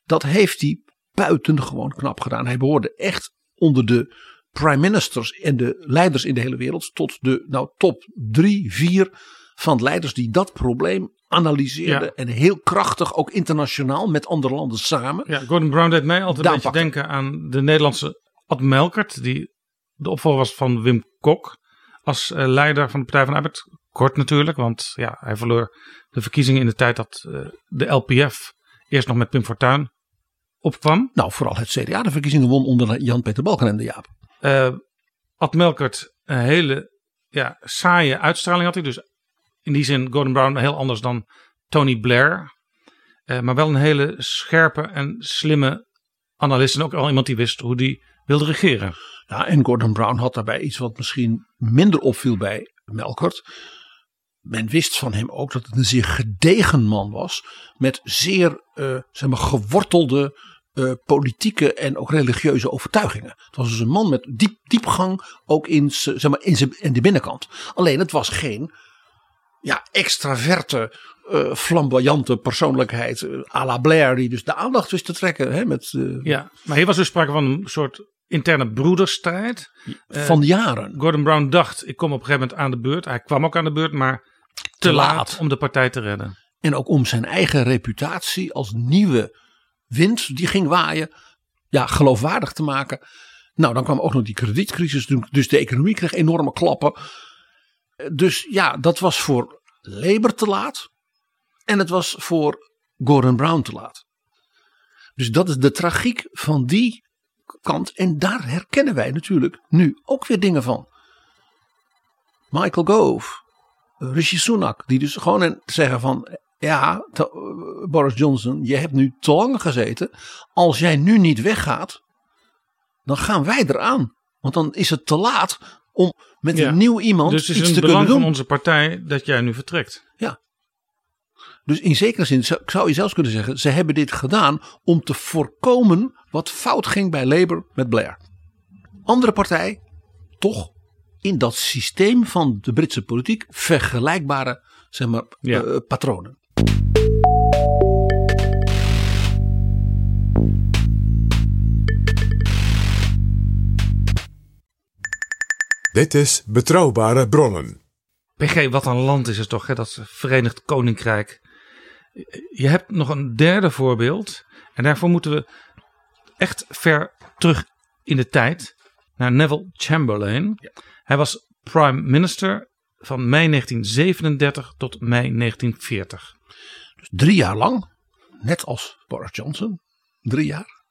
Dat heeft hij buitengewoon knap gedaan. Hij behoorde echt onder de prime ministers en de leiders in de hele wereld tot de nou, top drie, vier van leiders die dat probleem analyseerden. Ja. En heel krachtig, ook internationaal met andere landen samen. Ja, Gordon Brown deed mij altijd een beetje pakken. denken aan de Nederlandse Ad Melkert, die de opvolger was van Wim Kok als eh, leider van de Partij van de Arbeid. Kort natuurlijk, want ja, hij verloor de verkiezingen in de tijd dat eh, de LPF eerst nog met Pim Fortuyn opkwam. Nou, vooral het CDA de verkiezingen won onder Jan-Peter Balkenende, Jaap. Eh Ad Melkert een hele ja, saaie uitstraling had hij. Dus in die zin Gordon Brown heel anders dan Tony Blair. Eh, maar wel een hele scherpe en slimme analist. En ook al iemand die wist hoe die wilde regeren. Ja, en Gordon Brown had daarbij iets wat misschien minder opviel bij Melkert. Men wist van hem ook dat het een zeer gedegen man was. Met zeer eh, zeg maar, gewortelde eh, politieke en ook religieuze overtuigingen. Het was dus een man met diep, diepgang ook in, zeg maar, in, zijn, in de binnenkant. Alleen het was geen ja, extraverte, eh, flamboyante persoonlijkheid eh, à la Blair, die dus de aandacht wist te trekken hè, met, eh, Ja, maar hier was dus sprake van een soort interne broederstrijd. Van jaren. Gordon Brown dacht, ik kom op een gegeven moment aan de beurt. Hij kwam ook aan de beurt, maar te, Te laat. laat. om de partij te redden. En ook om zijn eigen reputatie als nieuwe wind die ging waaien, ja, geloofwaardig te maken. Nou, dan kwam ook nog die kredietcrisis, dus de economie kreeg enorme klappen. Dus ja, dat was voor Labour te laat. En het was voor Gordon Brown te laat. Dus dat is de tragiek van die kant. En daar herkennen wij natuurlijk nu ook weer dingen van. Michael Gove, Rishi Sunak, die dus gewoon en zeggen van ja, eh, Boris Johnson, je hebt nu te lang gezeten. Als jij nu niet weggaat, dan gaan wij eraan. Want dan is het te laat om met Ja. een nieuw iemand Dus het is iets een te belang kunnen doen. van onze partij dat jij nu vertrekt. Dus in zekere zin zou, je zelfs kunnen zeggen, ze hebben dit gedaan om te voorkomen wat fout ging bij Labour met Blair. Andere partij, toch in dat systeem van de Britse politiek vergelijkbare zeg maar, Ja. eh, patronen. Dit is Betrouwbare Bronnen. PG, wat een land is het toch, hè, dat Verenigd Koninkrijk. Je hebt nog een derde voorbeeld. En daarvoor moeten we echt ver terug in de tijd. Naar Neville Chamberlain. Hij was prime minister van mei 1937 tot mei 1940. Dus drie jaar lang, net als Boris Johnson, drie jaar.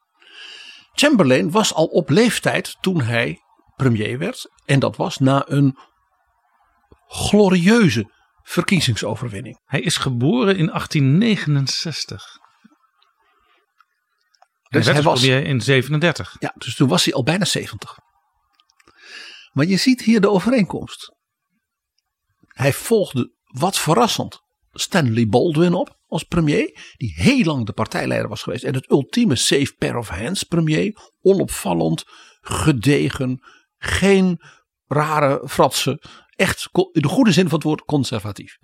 Chamberlain was al op leeftijd toen hij premier werd. En dat was na een glorieuze verkiezingsoverwinning. Hij is geboren in 1869. Dus hij hij werd was, premier in 37. ja, dus toen was hij al bijna 70. Maar je ziet hier de overeenkomst. Hij volgde, wat verrassend, Stanley Baldwin op als premier. Die heel lang de partijleider was geweest. En het ultieme safe pair of hands premier. Onopvallend, gedegen, geen rare fratsen. Echt in de goede zin van het woord conservatief.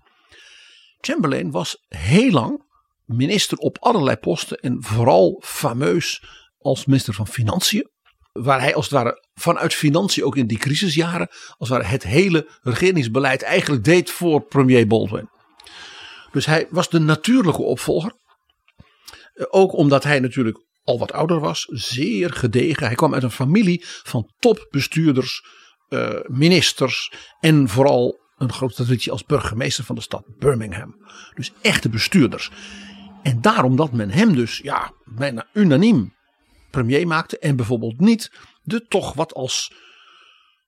Chamberlain was heel lang minister op allerlei posten. En vooral fameus als minister van Financiën. Waar hij als het ware vanuit financiën ook in die crisisjaren. als het ware het hele regeringsbeleid eigenlijk deed voor premier Baldwin. Dus hij was de natuurlijke opvolger. Eh, Ook omdat hij natuurlijk al wat ouder was. Zeer gedegen. Hij kwam uit een familie van topbestuurders, eh, ministers. En vooral een grote traditie als burgemeester van de stad Birmingham. Dus echte bestuurders. En daarom dat men hem dus ja, bijna unaniem premier maakte. En bijvoorbeeld niet de toch wat als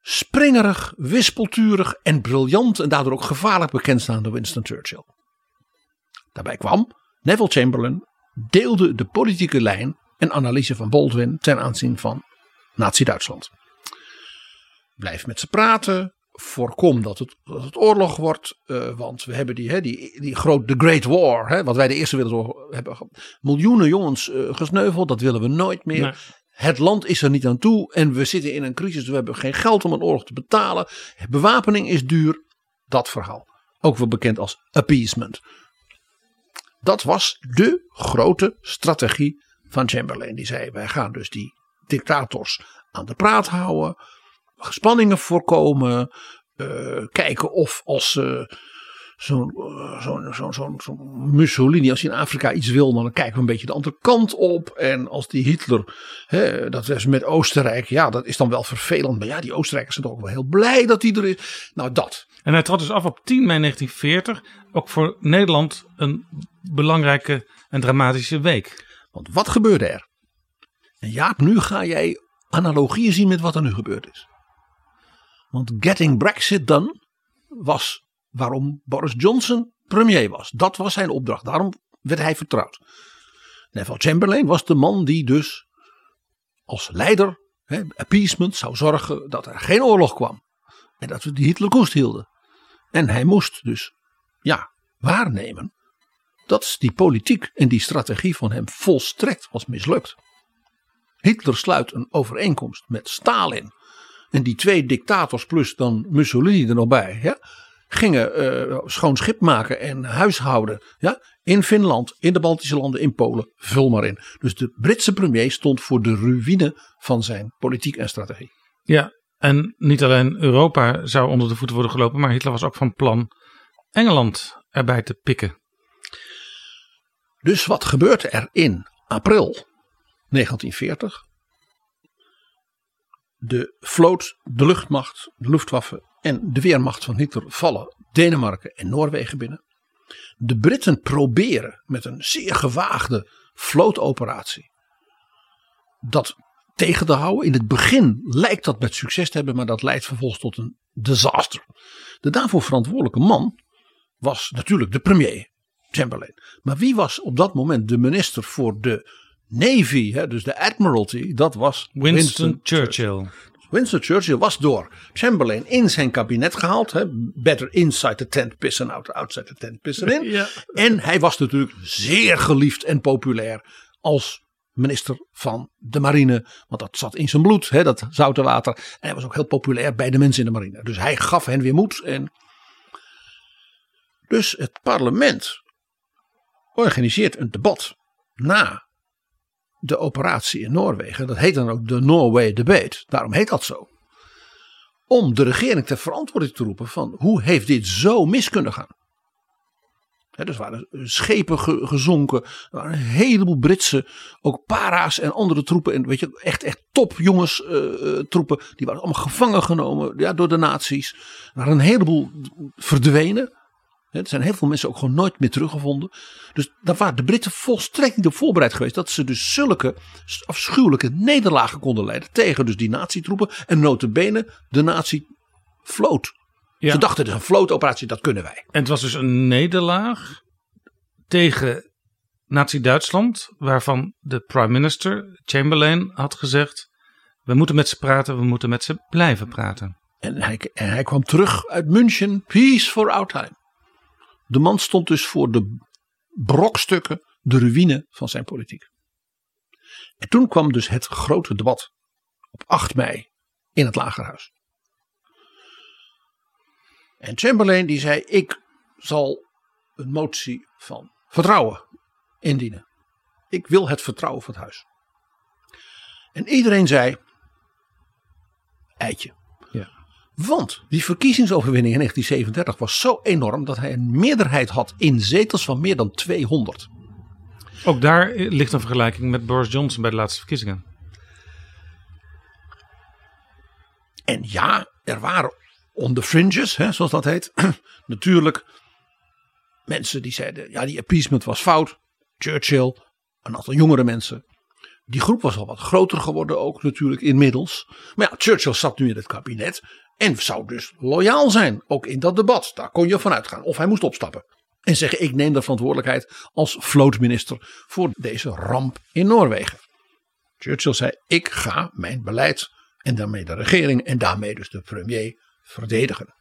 springerig, wispelturig en briljant. En daardoor ook gevaarlijk bekendstaande Winston Churchill. Daarbij kwam Neville Chamberlain deelde de politieke lijn en analyse van Baldwin ten aanzien van Nazi-Duitsland. Blijf met ze praten. Voorkom dat het, dat het oorlog wordt. eh, want we hebben die, hè, die, die groot, the Great War. Hè, wat wij de Eerste Wereldoorlog hebben. Miljoenen jongens eh, gesneuveld. Dat willen we nooit meer. Nee. Het land is er niet aan toe. En we zitten in een crisis. We hebben geen geld om een oorlog te betalen. Bewapening is duur. Dat verhaal. Ook wel bekend als appeasement. Dat was de grote strategie van Chamberlain. Die zei: wij gaan dus die dictators aan de praat houden, spanningen voorkomen, eh, kijken of als ze zo'n eh, zo'n zo'n zo'n zo'n Mussolini, als hij in Afrika iets wil, dan kijken we een beetje de andere kant op. En als die Hitler, hè, dat was met Oostenrijk, ja, dat is dan wel vervelend. Maar ja, die Oostenrijkers zijn toch ook wel heel blij dat hij er is. Nou, dat. En hij trad dus af op 10 mei 1940. Ook voor Nederland een belangrijke en dramatische week. Want wat gebeurde er? En Jaap, nu ga jij analogieën zien met wat er nu gebeurd is. Want getting Brexit done was waarom Boris Johnson premier was. Dat was zijn opdracht. Daarom werd hij vertrouwd. Neville Chamberlain was de man die dus als leider, appeasement, zou zorgen dat er geen oorlog kwam. En dat we die Hitler koest hielden. En hij moest dus, ja, waarnemen dat die politiek en die strategie van hem volstrekt was mislukt. Hitler sluit een overeenkomst met Stalin. En die twee dictators plus dan Mussolini er nog bij. Ja, gingen eh, schoon schip maken en huishouden. Ja, in Finland, in de Baltische landen, in Polen. Vul maar in. Dus de Britse premier stond voor de ruïne van zijn politiek en strategie. Ja, en niet alleen Europa zou onder de voeten worden gelopen, maar Hitler was ook van plan Engeland erbij te pikken. Dus wat gebeurt er in april 1940? De vloot, de luchtmacht, de luchtwaffe en de weermacht van Hitler vallen Denemarken en Noorwegen binnen. De Britten proberen met een zeer gewaagde vlootoperatie dat tegen te houden. In het begin lijkt dat met succes te hebben, maar dat leidt vervolgens tot een disaster. De daarvoor verantwoordelijke man was natuurlijk de premier, Chamberlain. Maar wie was op dat moment de minister voor de Navy, hè, dus de Admiralty? Dat was Winston, Churchill. Winston Churchill was door Chamberlain in zijn kabinet gehaald. Hè, better inside the tent pissen out, outside the tent pissen in. Ja. En hij was natuurlijk zeer geliefd en populair als minister van de marine. Want dat zat in zijn bloed, hè, dat zoute water. En hij was ook heel populair bij de mensen in de marine. Dus hij gaf hen weer moed. En dus het parlement organiseert een debat na de operatie in Noorwegen. Dat heet dan ook de Norway Debate. Daarom heet dat zo. Om de regering ter verantwoording te roepen van hoe heeft dit zo mis kunnen gaan. He, dus waren schepen ge- gezonken. Er waren een heleboel Britse, ook para's en andere troepen. En weet je, echt, echt topjongens eh, eh, troepen. Die waren allemaal gevangen genomen ja, door de nazi's. Er waren een heleboel verdwenen. Er zijn heel veel mensen ook gewoon nooit meer teruggevonden. Dus daar waren de Britten volstrekt niet op voorbereid geweest. Dat ze dus zulke afschuwelijke nederlagen konden leiden. Tegen dus die nazi-troepen. En notabene de nazi-vloot. Ja. Ze dachten dus een vlootoperatie, dat kunnen wij. En het was dus een nederlaag tegen Nazi-Duitsland, waarvan de prime minister Chamberlain had gezegd: we moeten met ze praten, we moeten met ze blijven praten. En hij, en hij kwam terug uit München, peace for our time. De man stond dus voor de brokstukken, de ruïne van zijn politiek. En toen kwam dus het grote debat op 8 mei in het Lagerhuis. En Chamberlain die zei: Ik zal een motie van vertrouwen indienen. Ik wil het vertrouwen van het huis. En iedereen zei: Eitje. Want die verkiezingsoverwinning in 1937 was zo enorm dat hij een meerderheid had in zetels van meer dan 200. Ook daar ligt een vergelijking met Boris Johnson bij de laatste verkiezingen. En ja, er waren on the fringes, hè, zoals dat heet, natuurlijk mensen die zeiden: ja, die appeasement was fout. Churchill, een aantal jongere mensen. Die groep was al wat groter geworden, ook natuurlijk inmiddels. Maar ja, Churchill zat nu in het kabinet en zou dus loyaal zijn, ook in dat debat. Daar kon je vanuit gaan. Of hij moest opstappen en zeggen: ik neem de verantwoordelijkheid als vlootminister voor deze ramp in Noorwegen. Churchill zei: ik ga mijn beleid en daarmee de regering en daarmee dus de premier verdedigen.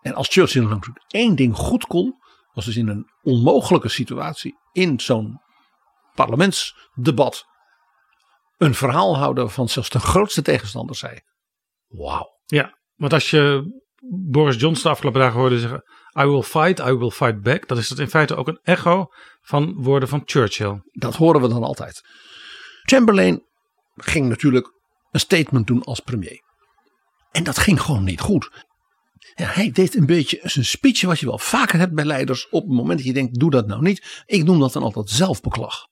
En als Churchill natuurlijk één ding goed kon, was dus in een onmogelijke situatie in zo'n parlementsdebat een verhaal houden van zelfs de grootste tegenstander zei: Wauw. Ja, want als je Boris Johnson de afgelopen dagen hoorde zeggen: I will fight, I will fight back, dan is dat in feite ook een echo van woorden van Churchill. Dat horen we dan altijd. Chamberlain ging natuurlijk een statement doen als premier. En dat ging gewoon niet goed. Ja, hij deed een beetje zijn speech wat je wel vaker hebt bij leiders op het moment dat je denkt doe dat nou niet. Ik noem dat dan altijd zelfbeklag.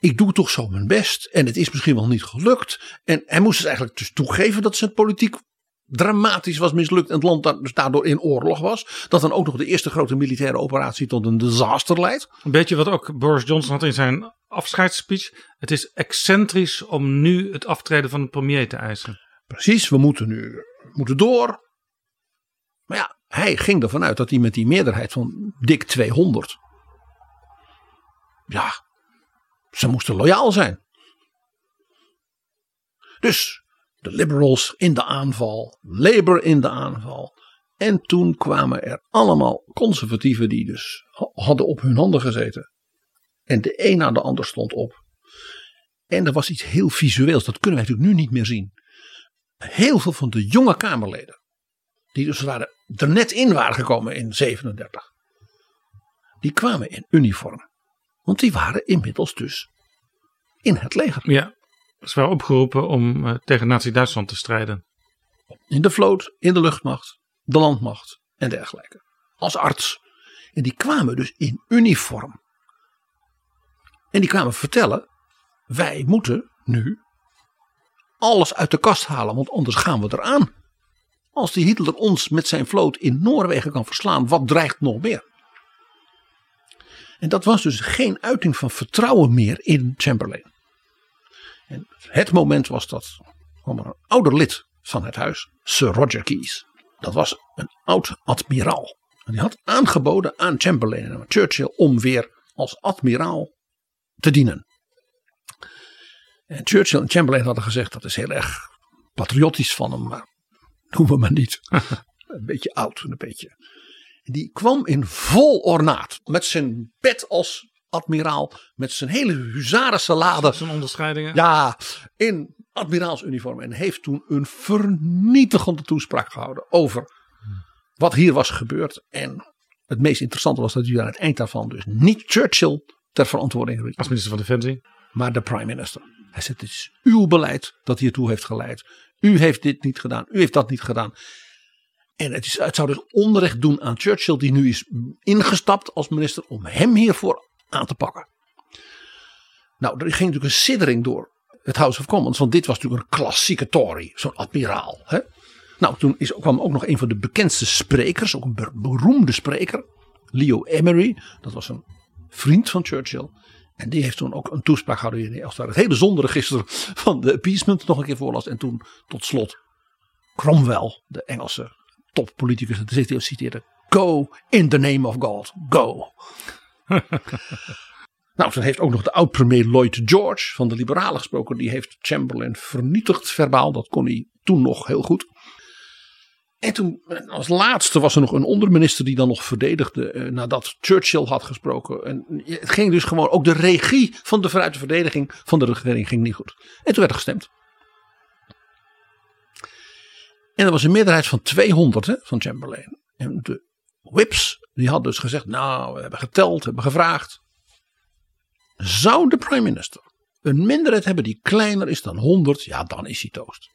Ik doe toch zo mijn best en het is misschien wel niet gelukt. En hij moest dus eigenlijk dus toegeven dat zijn politiek dramatisch was mislukt en het land dus daardoor in oorlog was. Dat dan ook nog de eerste grote militaire operatie tot een disaster leidt. Een beetje wat ook Boris Johnson had in zijn afscheidsspeech. Het is excentrisch om nu het aftreden van de premier te eisen. Precies, we moeten nu moeten door. Maar ja, hij ging ervan uit dat hij met die meerderheid van dik 200. Ja, ze moesten loyaal zijn. Dus de liberals in de aanval, Labour in de aanval. En toen kwamen er allemaal conservatieven die dus ha- hadden op hun handen gezeten. En de een na de ander stond op. En er was iets heel visueels, dat kunnen wij natuurlijk nu niet meer zien. Heel veel van de jonge Kamerleden, die dus waren, er net in waren gekomen in 37, die kwamen in uniform. Want die waren inmiddels dus in het leger. Ja, ze waren opgeroepen om uh, tegen Nazi-Duitsland te strijden. In de vloot, in de luchtmacht, de landmacht en dergelijke. Als arts. En die kwamen dus in uniform. En die kwamen vertellen: wij moeten nu alles uit de kast halen, want anders gaan we eraan. Als die Hitler ons met zijn vloot in Noorwegen kan verslaan, wat dreigt nog meer? En dat was dus geen uiting van vertrouwen meer in Chamberlain. En het moment was dat kwam er een ouder lid van het huis, Sir Roger Keyes. Dat was een oud admiraal. En die had aangeboden aan Chamberlain en aan Churchill om weer als admiraal te dienen. En Churchill en Chamberlain hadden gezegd dat is heel erg patriotisch van hem, maar doen we maar niet. een beetje oud, een beetje. Die kwam in vol ornaat met zijn pet als admiraal, met zijn hele huzarensalade. Zijn onderscheidingen. Ja, in admiraalsuniform. En heeft toen een vernietigende toespraak gehouden over wat hier was gebeurd. En het meest interessante was dat hij aan het eind daarvan dus niet Churchill ter verantwoording riep. Als minister van Defensie. Maar de prime minister. Hij zegt: Het is uw beleid dat hiertoe heeft geleid. U heeft dit niet gedaan. U heeft dat niet gedaan. En het, is, het zou dus onrecht doen aan Churchill, die nu is ingestapt als minister, om hem hiervoor aan te pakken. Nou, er ging natuurlijk een siddering door het House of Commons, want dit was natuurlijk een klassieke Tory, zo'n admiraal. Hè? Nou, toen is, kwam ook nog een van de bekendste sprekers, ook een beroemde spreker, Leo Emery. Dat was een vriend van Churchill. En die heeft toen ook een toespraak gehouden. Als daar het hele zonderegister van de appeasement nog een keer voorlas. En toen tot slot Cromwell, de Engelse toppoliticus, dat citeerde. Go in the name of God. Go. nou, dan heeft ook nog de oud-premier Lloyd George van de Liberalen gesproken. Die heeft Chamberlain vernietigd verbaal. Dat kon hij toen nog heel goed. En toen, als laatste, was er nog een onderminister die dan nog verdedigde eh, nadat Churchill had gesproken. En het ging dus gewoon, ook de regie van de de verdediging van de regering ging niet goed. En toen werd er gestemd. En er was een meerderheid van 200 hè, van Chamberlain. En de whips, die hadden dus gezegd, nou, we hebben geteld, hebben gevraagd. Zou de prime minister een minderheid hebben die kleiner is dan 100, ja, dan is hij toast.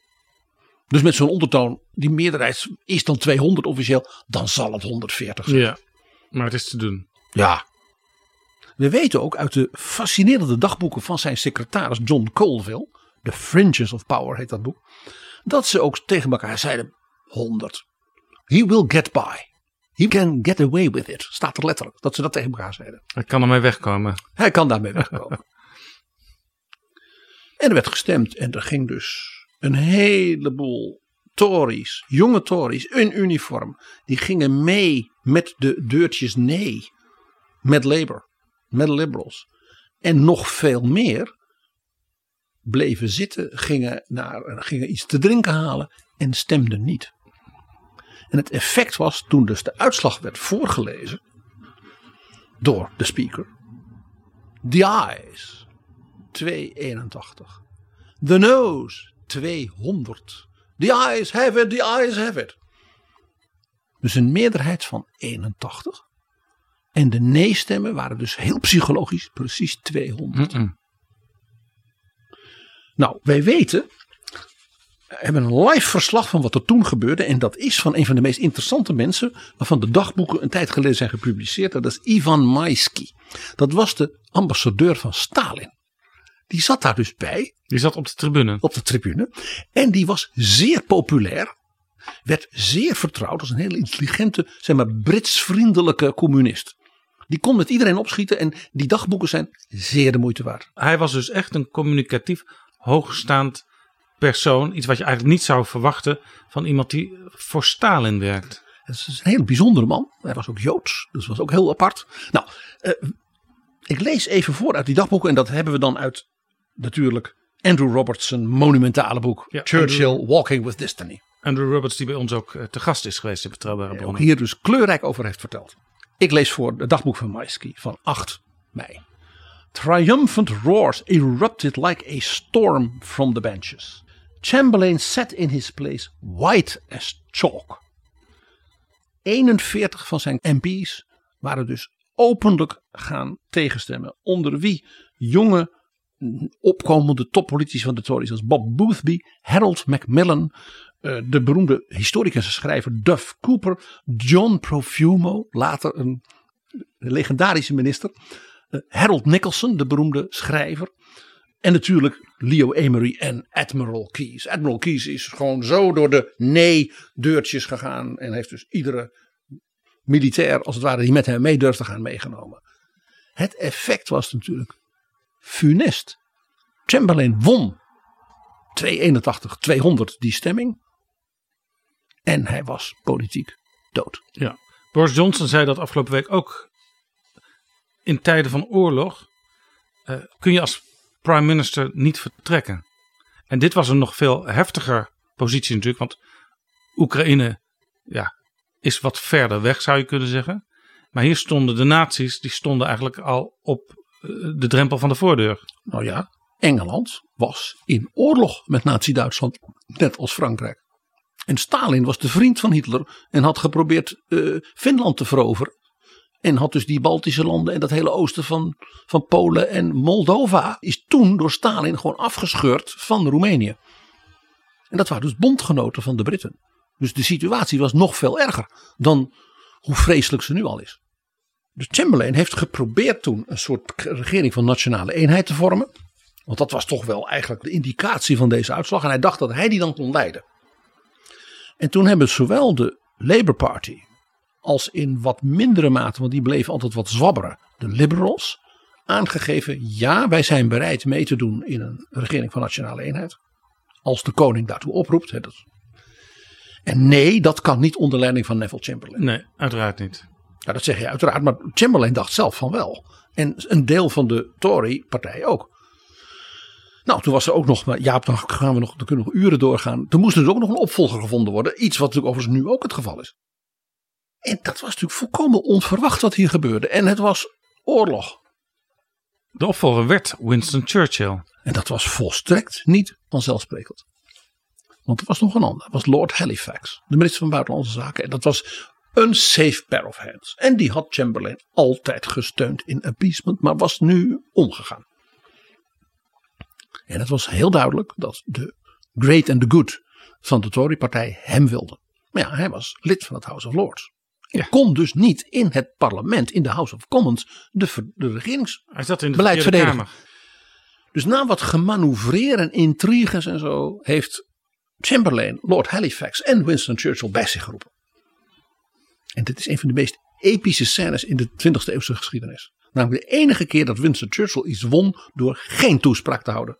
Dus met zo'n ondertoon, die meerderheid is dan 200 officieel, dan zal het 140 zijn. Ja, maar het is te doen. Ja. We weten ook uit de fascinerende dagboeken van zijn secretaris John Colville, The Fringes of Power heet dat boek, dat ze ook tegen elkaar zeiden 100. He will get by. He can get away with it. Staat er letterlijk. Dat ze dat tegen elkaar zeiden. Hij kan ermee wegkomen. Hij kan daarmee wegkomen. en er werd gestemd. En er ging dus een heleboel Tories, jonge Tories in uniform. Die gingen mee met de deurtjes nee. Met Labour. Met Liberals. En nog veel meer bleven zitten, gingen, naar, gingen iets te drinken halen en stemden niet. En het effect was toen dus de uitslag werd voorgelezen door de speaker. The eyes 281. The nose 200. The eyes have it, the eyes have it. Dus een meerderheid van 81. En de nee-stemmen waren dus heel psychologisch precies 200. Nou, wij weten, we hebben een live verslag van wat er toen gebeurde. En dat is van een van de meest interessante mensen, waarvan de dagboeken een tijd geleden zijn gepubliceerd. Dat is Ivan Maisky. Dat was de ambassadeur van Stalin. Die zat daar dus bij. Die zat op de tribune. Op de tribune. En die was zeer populair. Werd zeer vertrouwd als een hele intelligente, zeg maar, Brits-vriendelijke communist. Die kon met iedereen opschieten en die dagboeken zijn zeer de moeite waard. Hij was dus echt een communicatief hoogstaand persoon. Iets wat je eigenlijk niet zou verwachten van iemand die voor Stalin werkt. Het is een heel bijzondere man. Hij was ook Joods, dus was ook heel apart. Nou, uh, ik lees even voor uit die dagboeken. En dat hebben we dan uit natuurlijk Andrew Robertson monumentale boek. Ja, Churchill Andrew- Walking with Destiny. Andrew Roberts die bij ons ook eh, te gast is geweest in Betrouwbare Ook Bronnen. hier dus kleurrijk over heeft verteld. Ik lees voor het dagboek van Maisky van 8 mei. Triumphant roars erupted like a storm from the benches. Chamberlain sat in his place white as chalk. 41 van zijn MP's waren dus openlijk gaan tegenstemmen. Onder wie jonge opkomende toppolitici van de Tories als Bob Boothby, Harold Macmillan, eh, de beroemde historicus en schrijver Duff Cooper, John Profumo, later een legendarische minister, Harold Nicholson, de beroemde schrijver, en natuurlijk Leo Amory en Admiral Keyes. Admiral Keyes is gewoon zo door de nee-deurtjes gegaan en heeft dus iedere militair, als het ware, die met hem mee durfde gaan meegenomen. Het effect was natuurlijk funest. Chamberlain won 281, 200 die stemming. En hij was politiek dood. Ja. Boris Johnson zei dat afgelopen week ook. In tijden van oorlog uh, kun je als prime minister niet vertrekken. En dit was een nog veel heftiger positie natuurlijk. Want Oekraïne ja, is wat verder weg zou je kunnen zeggen. Maar hier stonden de naties, die stonden eigenlijk al op eh, de drempel van de voordeur. Nou ja, Engeland was in oorlog met Nazi-Duitsland, net als Frankrijk. En Stalin was de vriend van Hitler en had geprobeerd uh, Finland te veroveren. En had dus die Baltische landen en dat hele oosten van, van Polen en Moldova is toen door Stalin gewoon afgescheurd van Roemenië. En dat waren dus bondgenoten van de Britten. Dus de situatie was nog veel erger dan hoe vreselijk ze nu al is. Dus Chamberlain heeft geprobeerd toen een soort regering van nationale eenheid te vormen. Want dat was toch wel eigenlijk de indicatie van deze uitslag. En hij dacht dat hij die dan kon leiden. En toen hebben zowel de Labour Party als in wat mindere mate, want die bleven altijd wat zwabberen, de Liberals, aangegeven: ja, wij zijn bereid mee te doen in een regering van nationale eenheid. Als de koning daartoe oproept. Hè, dat. En nee, dat kan niet onder leiding van Neville Chamberlain. Nee, uiteraard niet. Nou, dat zeg je uiteraard, maar Chamberlain dacht zelf van wel. En een deel van de Tory-partij ook. Nou, toen was er ook nog, maar Jaap, dan gaan we nog, dan kunnen we nog uren doorgaan. Toen moest er dus ook nog een opvolger gevonden worden. Iets wat natuurlijk overigens nu ook het geval is. En dat was natuurlijk volkomen onverwacht wat hier gebeurde. En het was oorlog. De opvolger werd Winston Churchill. En dat was volstrekt niet vanzelfsprekend. Want er was nog een ander. Dat was Lord Halifax, de minister van Buitenlandse Zaken. En dat was een safe pair of hands. En die had Chamberlain altijd gesteund in appeasement, maar was nu omgegaan. En het was heel duidelijk dat de great and the good van de Tory-partij hem wilde. Maar ja, hij was lid van het House of Lords. Hij kon dus niet in het parlement, in de House of Commons, de, de regeringsbeleid verdedigen. Kamer. Dus na wat gemanoeuvreer en intriges en zo, heeft Chamberlain, Lord Halifax en Winston Churchill bij zich geroepen. En dit is een van de meest epische scènes in de 20e eeuwse geschiedenis. Namelijk de enige keer dat Winston Churchill iets won door geen toespraak te houden,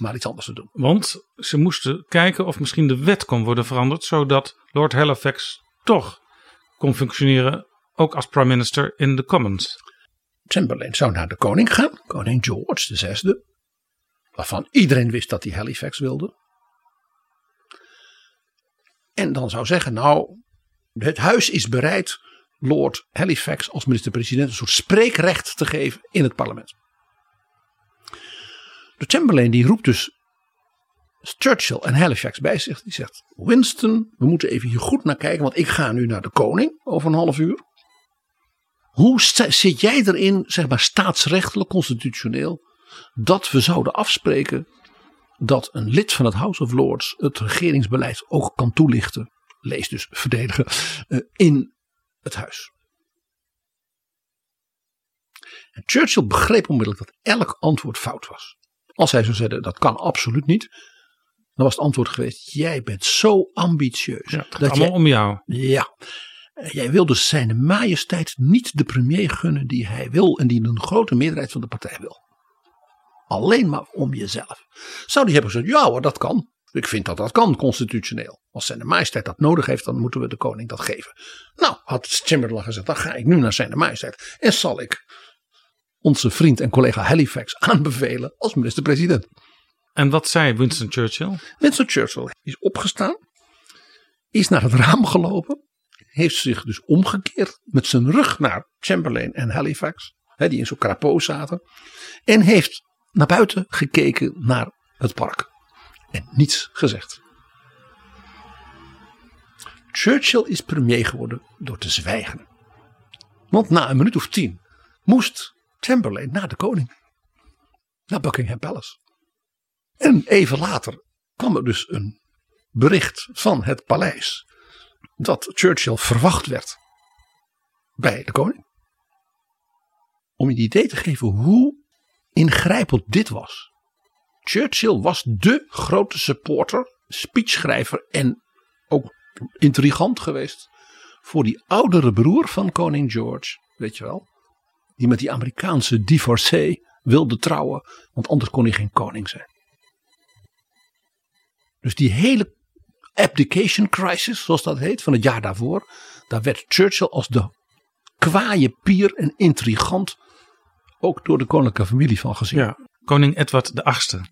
maar iets anders te doen. Want ze moesten kijken of misschien de wet kon worden veranderd, zodat Lord Halifax toch kon functioneren, ook als prime minister in de Commons. Chamberlain zou naar de koning gaan, koning George VI, waarvan iedereen wist dat hij Halifax wilde. En dan zou zeggen, nou, het huis is bereid Lord Halifax als minister-president een soort spreekrecht te geven in het parlement. De Chamberlain die roept dus Churchill en Halifax bij zich. Die zegt: Winston, we moeten even hier goed naar kijken, want ik ga nu naar de koning over een half uur. Hoe zit jij erin, zeg maar staatsrechtelijk, constitutioneel, dat we zouden afspreken dat een lid van het House of Lords het regeringsbeleid ook kan toelichten, lees dus verdedigen, eh, in het huis? Churchill begreep onmiddellijk dat elk antwoord fout was. Als hij zou zeggen dat kan absoluut niet, dan was het antwoord geweest: Jij bent zo ambitieus. Ja, dat allemaal om jou. Ja. Jij wil dus zijn majesteit niet de premier gunnen die hij wil en die een grote meerderheid van de partij wil. Alleen maar om jezelf. Zou die hebben gezegd: Ja hoor, dat kan. Ik vind dat dat kan constitutioneel. Als zijn majesteit dat nodig heeft, dan moeten we de koning dat geven. Nou, had Chamberlain gezegd: Dan ga ik nu naar zijn majesteit. En zal ik onze vriend en collega Halifax aanbevelen als minister-president. En wat zei Winston Churchill? Winston Churchill is opgestaan, is naar het raam gelopen, heeft zich dus omgekeerd met zijn rug naar Chamberlain en Halifax. hè, die in zo'n crapaud zaten. En heeft naar buiten gekeken naar het park. En niets gezegd. Churchill is premier geworden door te zwijgen. Want na een minuut of tien moest Chamberlain naar de koning. Naar Buckingham Palace. En even later kwam er dus een bericht van het paleis. Dat Churchill verwacht werd bij de koning. Om je een idee te geven hoe ingrijpend dit was. Churchill was de grote supporter, speechschrijver en ook intrigant geweest voor die oudere broer van koning George, weet je wel. Die met die Amerikaanse divorcee wilde trouwen, want anders kon hij geen koning zijn. Dus die hele abdication crisis, zoals dat heet, van het jaar daarvoor, daar werd Churchill als de kwaaie pier en intrigant ook door de koninklijke familie van gezien. Ja, koning Edward VIII.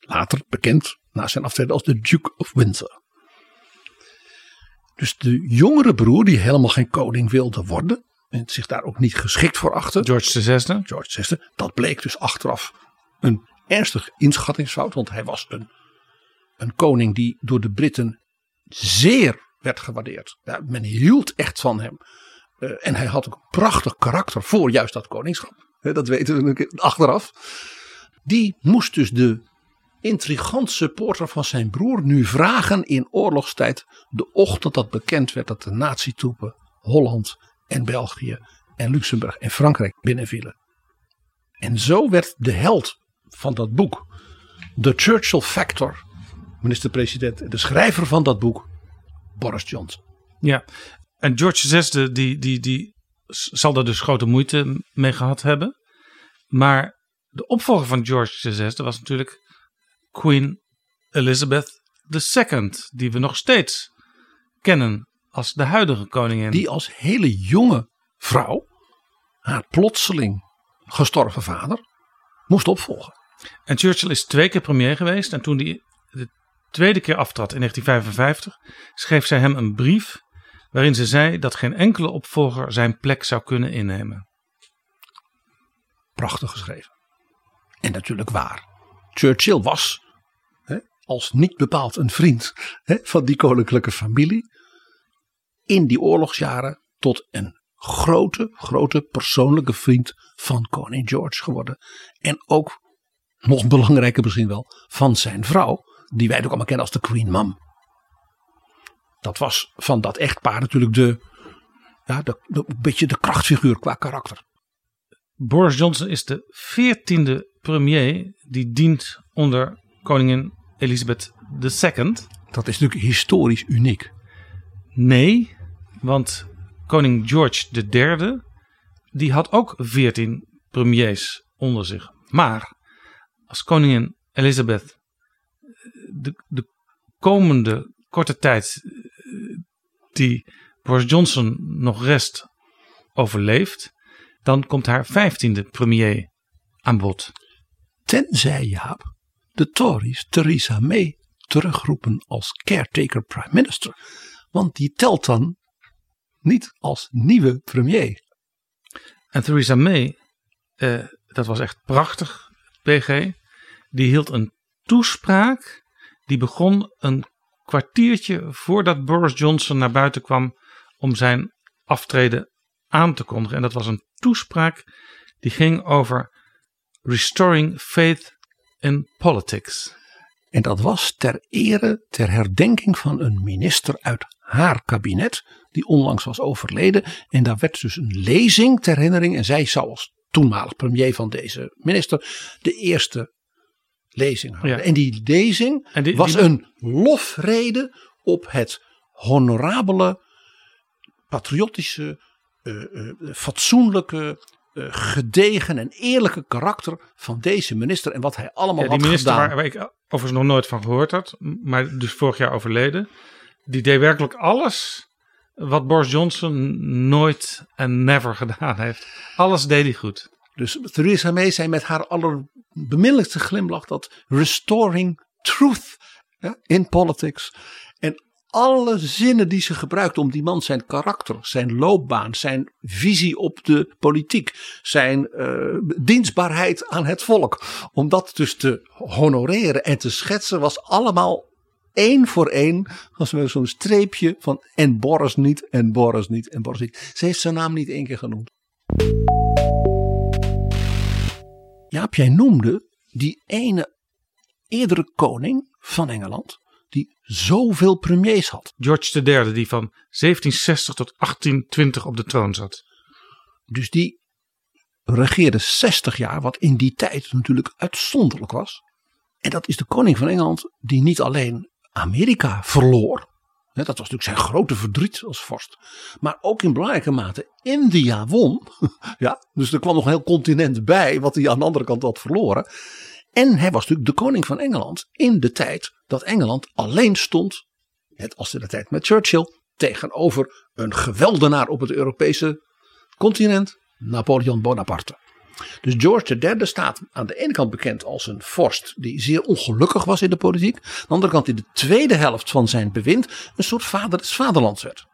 Later bekend na zijn aftreden als de Duke of Windsor. Dus de jongere broer, die helemaal geen koning wilde worden. En zich daar ook niet geschikt voor achter. George VI. George VI. Dat bleek dus achteraf een ernstig inschattingsfout. Want hij was een, een koning die door de Britten zeer werd gewaardeerd. Ja, men hield echt van hem. Uh, en hij had ook een prachtig karakter voor juist dat koningschap. Dat weten we achteraf. Die moest dus de intrigant supporter van zijn broer nu vragen in oorlogstijd. De ochtend dat bekend werd dat de natietroepen Holland en België en Luxemburg en Frankrijk binnenvielen. En zo werd de held van dat boek, de Churchill Factor, minister-president, de schrijver van dat boek, Boris Johnson. Ja, en George VI die, die, die zal daar dus grote moeite mee gehad hebben. Maar de opvolger van George VI was natuurlijk Queen Elizabeth II, die we nog steeds kennen als de huidige koningin. Die als hele jonge vrouw haar plotseling gestorven vader moest opvolgen. En Churchill is twee keer premier geweest. En toen hij de tweede keer aftrad in 1955, schreef zij hem een brief waarin ze zei dat geen enkele opvolger zijn plek zou kunnen innemen. Prachtig geschreven. En natuurlijk waar. Churchill was hè, als niet bepaald een vriend hè, van die koninklijke familie. In die oorlogsjaren tot een grote, grote persoonlijke vriend van koning George geworden. En ook, nog belangrijker misschien wel, van zijn vrouw. Die wij ook allemaal kennen als de Queen Mum. Dat was van dat echtpaar natuurlijk de, ja, de, de, een beetje de krachtfiguur qua karakter. Boris Johnson is de veertiende premier die dient onder koningin Elizabeth II. Dat is natuurlijk historisch uniek. Nee, want koning George III die had ook veertien premiers onder zich. Maar als koningin Elizabeth de, de komende korte tijd die Boris Johnson nog rest overleeft, dan komt haar vijftiende premier aan bod. Tenzij Jaap de Tories Theresa May terugroepen als caretaker prime minister. Want die telt dan niet als nieuwe premier. En Theresa May, eh, dat was echt prachtig, PG. Die hield een toespraak. Die begon een kwartiertje voordat Boris Johnson naar buiten kwam om zijn aftreden aan te kondigen. En dat was een toespraak die ging over restoring faith in politics. En dat was ter ere, ter herdenking van een minister uit haar kabinet, die onlangs was overleden. En daar werd dus een lezing ter herinnering. En zij zou als toenmalig premier van deze minister de eerste lezing houden. Ja. En die lezing En die- was die- een lofrede op het honorabele, patriotische, eh, eh, fatsoenlijke, eh, gedegen en eerlijke karakter van deze minister en wat hij allemaal Ja, die had minister gedaan. waar, waar ik overigens nog nooit van gehoord had, maar dus vorig jaar overleden. Die deed werkelijk alles wat Boris Johnson nooit en never gedaan heeft. Alles deed hij goed. Dus Theresa May zei met haar allerbeminnelijkste glimlach dat restoring truth in politics. En alle zinnen die ze gebruikte om die man zijn karakter, zijn loopbaan, zijn visie op de politiek, zijn uh, dienstbaarheid aan het volk, om dat dus te honoreren en te schetsen, was allemaal één voor één, als we zo'n streepje van en Boris niet, en Boris niet, en Boris niet. Ze heeft zijn naam niet één keer genoemd. Jaap, jij noemde die ene eerdere koning van Engeland, die zoveel premiers had. George III, die van 1760 tot 1820 op de troon zat. Dus die regeerde 60 jaar, wat in die tijd natuurlijk uitzonderlijk was. En dat is de koning van Engeland die niet alleen Amerika verloor. Dat was natuurlijk zijn grote verdriet als vorst. Maar ook in belangrijke mate India won. Ja, dus er kwam nog een heel continent bij wat hij aan de andere kant had verloren. En hij was natuurlijk de koning van Engeland in de tijd dat Engeland alleen stond, net als in de tijd met Churchill, tegenover een geweldenaar op het Europese continent, Napoleon Bonaparte. Dus George III staat aan de ene kant bekend als een vorst die zeer ongelukkig was in de politiek. Aan de andere kant in de tweede helft van zijn bewind een soort vader des vaderlands werd.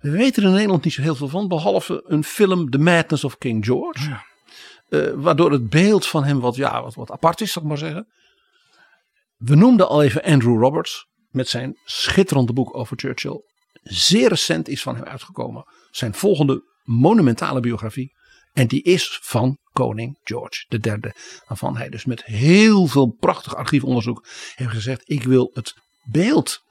We weten er in Nederland niet zo heel veel van, behalve een film The Madness of King George. Ja. Uh, waardoor het beeld van hem wat, ja, wat, wat apart is, zal ik maar zeggen. We noemden al even Andrew Roberts met zijn schitterende boek over Churchill. Zeer recent is van hem uitgekomen. Zijn volgende monumentale biografie. En die is van koning George III. Waarvan hij dus met heel veel prachtig archiefonderzoek heeft gezegd. Ik wil het beeld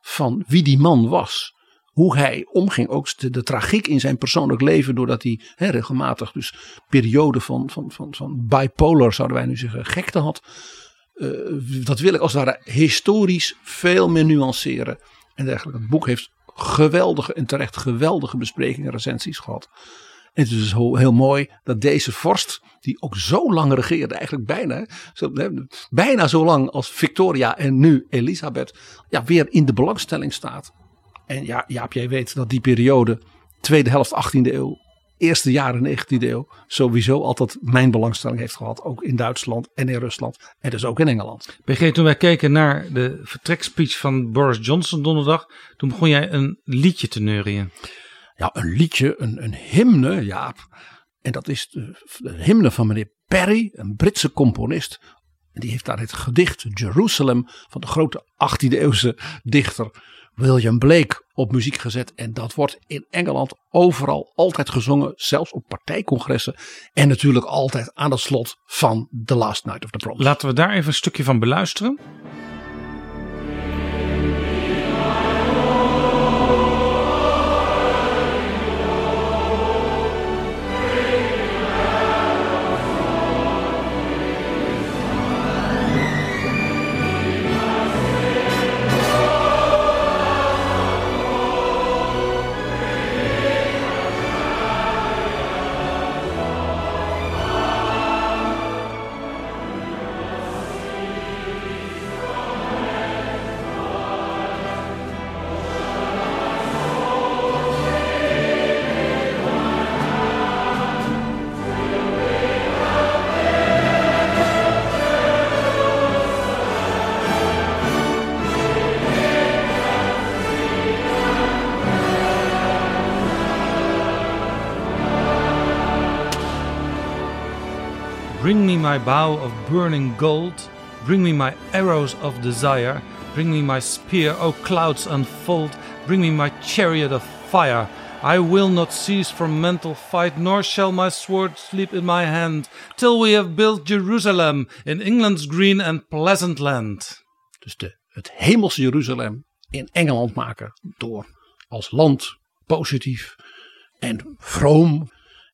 van wie die man was hoe hij omging, ook de, tragiek in zijn persoonlijk leven, doordat hij regelmatig dus periode van, van, van, van bipolar, zouden wij nu zeggen, gekte had. Uh, dat wil ik als het ware historisch veel meer nuanceren. En dergelijke. Het boek heeft geweldige en terecht geweldige besprekingen en recensies gehad. En het is dus heel, mooi dat deze vorst, die ook zo lang regeerde, eigenlijk bijna, zo, bijna zo lang als Victoria en nu Elisabeth, ja, weer in de belangstelling staat. En ja, Jaap, jij weet dat die periode, tweede helft 18e eeuw, eerste jaren 19e eeuw, sowieso altijd mijn belangstelling heeft gehad. Ook in Duitsland en in Rusland en dus ook in Engeland. BG, toen wij keken naar de vertrekspeech van Boris Johnson donderdag, toen begon jij een liedje te neurien. Ja, een liedje, een, een hymne, Jaap. En dat is de, hymne van meneer Perry, een Britse componist. Die heeft daar het gedicht Jerusalem van de grote 18e eeuwse dichter William Blake op muziek gezet. En dat wordt in Engeland overal altijd gezongen. Zelfs op partijcongressen. En natuurlijk altijd aan het slot van The Last Night of the Proms. Laten we daar even een stukje van beluisteren. My bow of burning gold, bring me my arrows of desire, bring me my spear, O clouds unfold, bring me my chariot of fire. I will not cease from mental fight, nor shall my sword sleep in my hand, till we have built Jerusalem in England's green and pleasant land. Dus de, het hemelse Jeruzalem in Engeland maken door als land positief en vroom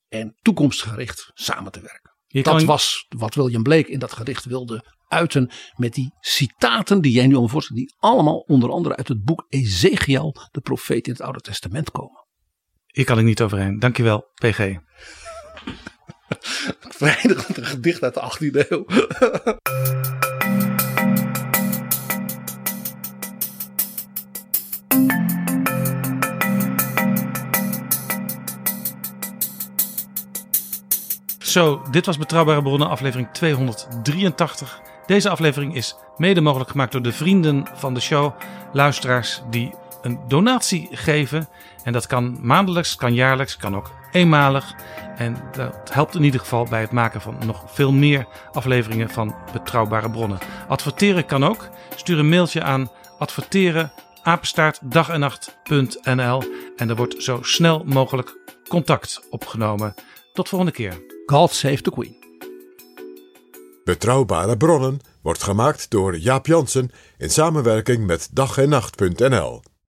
en toekomstgericht samen te werken. Dat was wat William Blake in dat gedicht wilde uiten met die citaten die jij nu al voorstelt, die allemaal onder andere uit het boek Ezekiel, de profeet in het Oude Testament komen. Hier kan ik niet overheen. Dankjewel, PG. Verenigend gedicht uit de 18e eeuw. Zo, dit was Betrouwbare Bronnen, aflevering 283. Deze aflevering is mede mogelijk gemaakt door de vrienden van de show, luisteraars die een donatie geven. En dat kan maandelijks, kan jaarlijks, kan ook eenmalig. En dat helpt in ieder geval bij het maken van nog veel meer afleveringen van betrouwbare bronnen. Adverteren kan ook. Stuur een mailtje aan adverteren en er wordt zo snel mogelijk contact opgenomen. Tot volgende keer. God save the Queen. Betrouwbare bronnen wordt gemaakt door Jaap Jansen in samenwerking met dag en nacht.nl.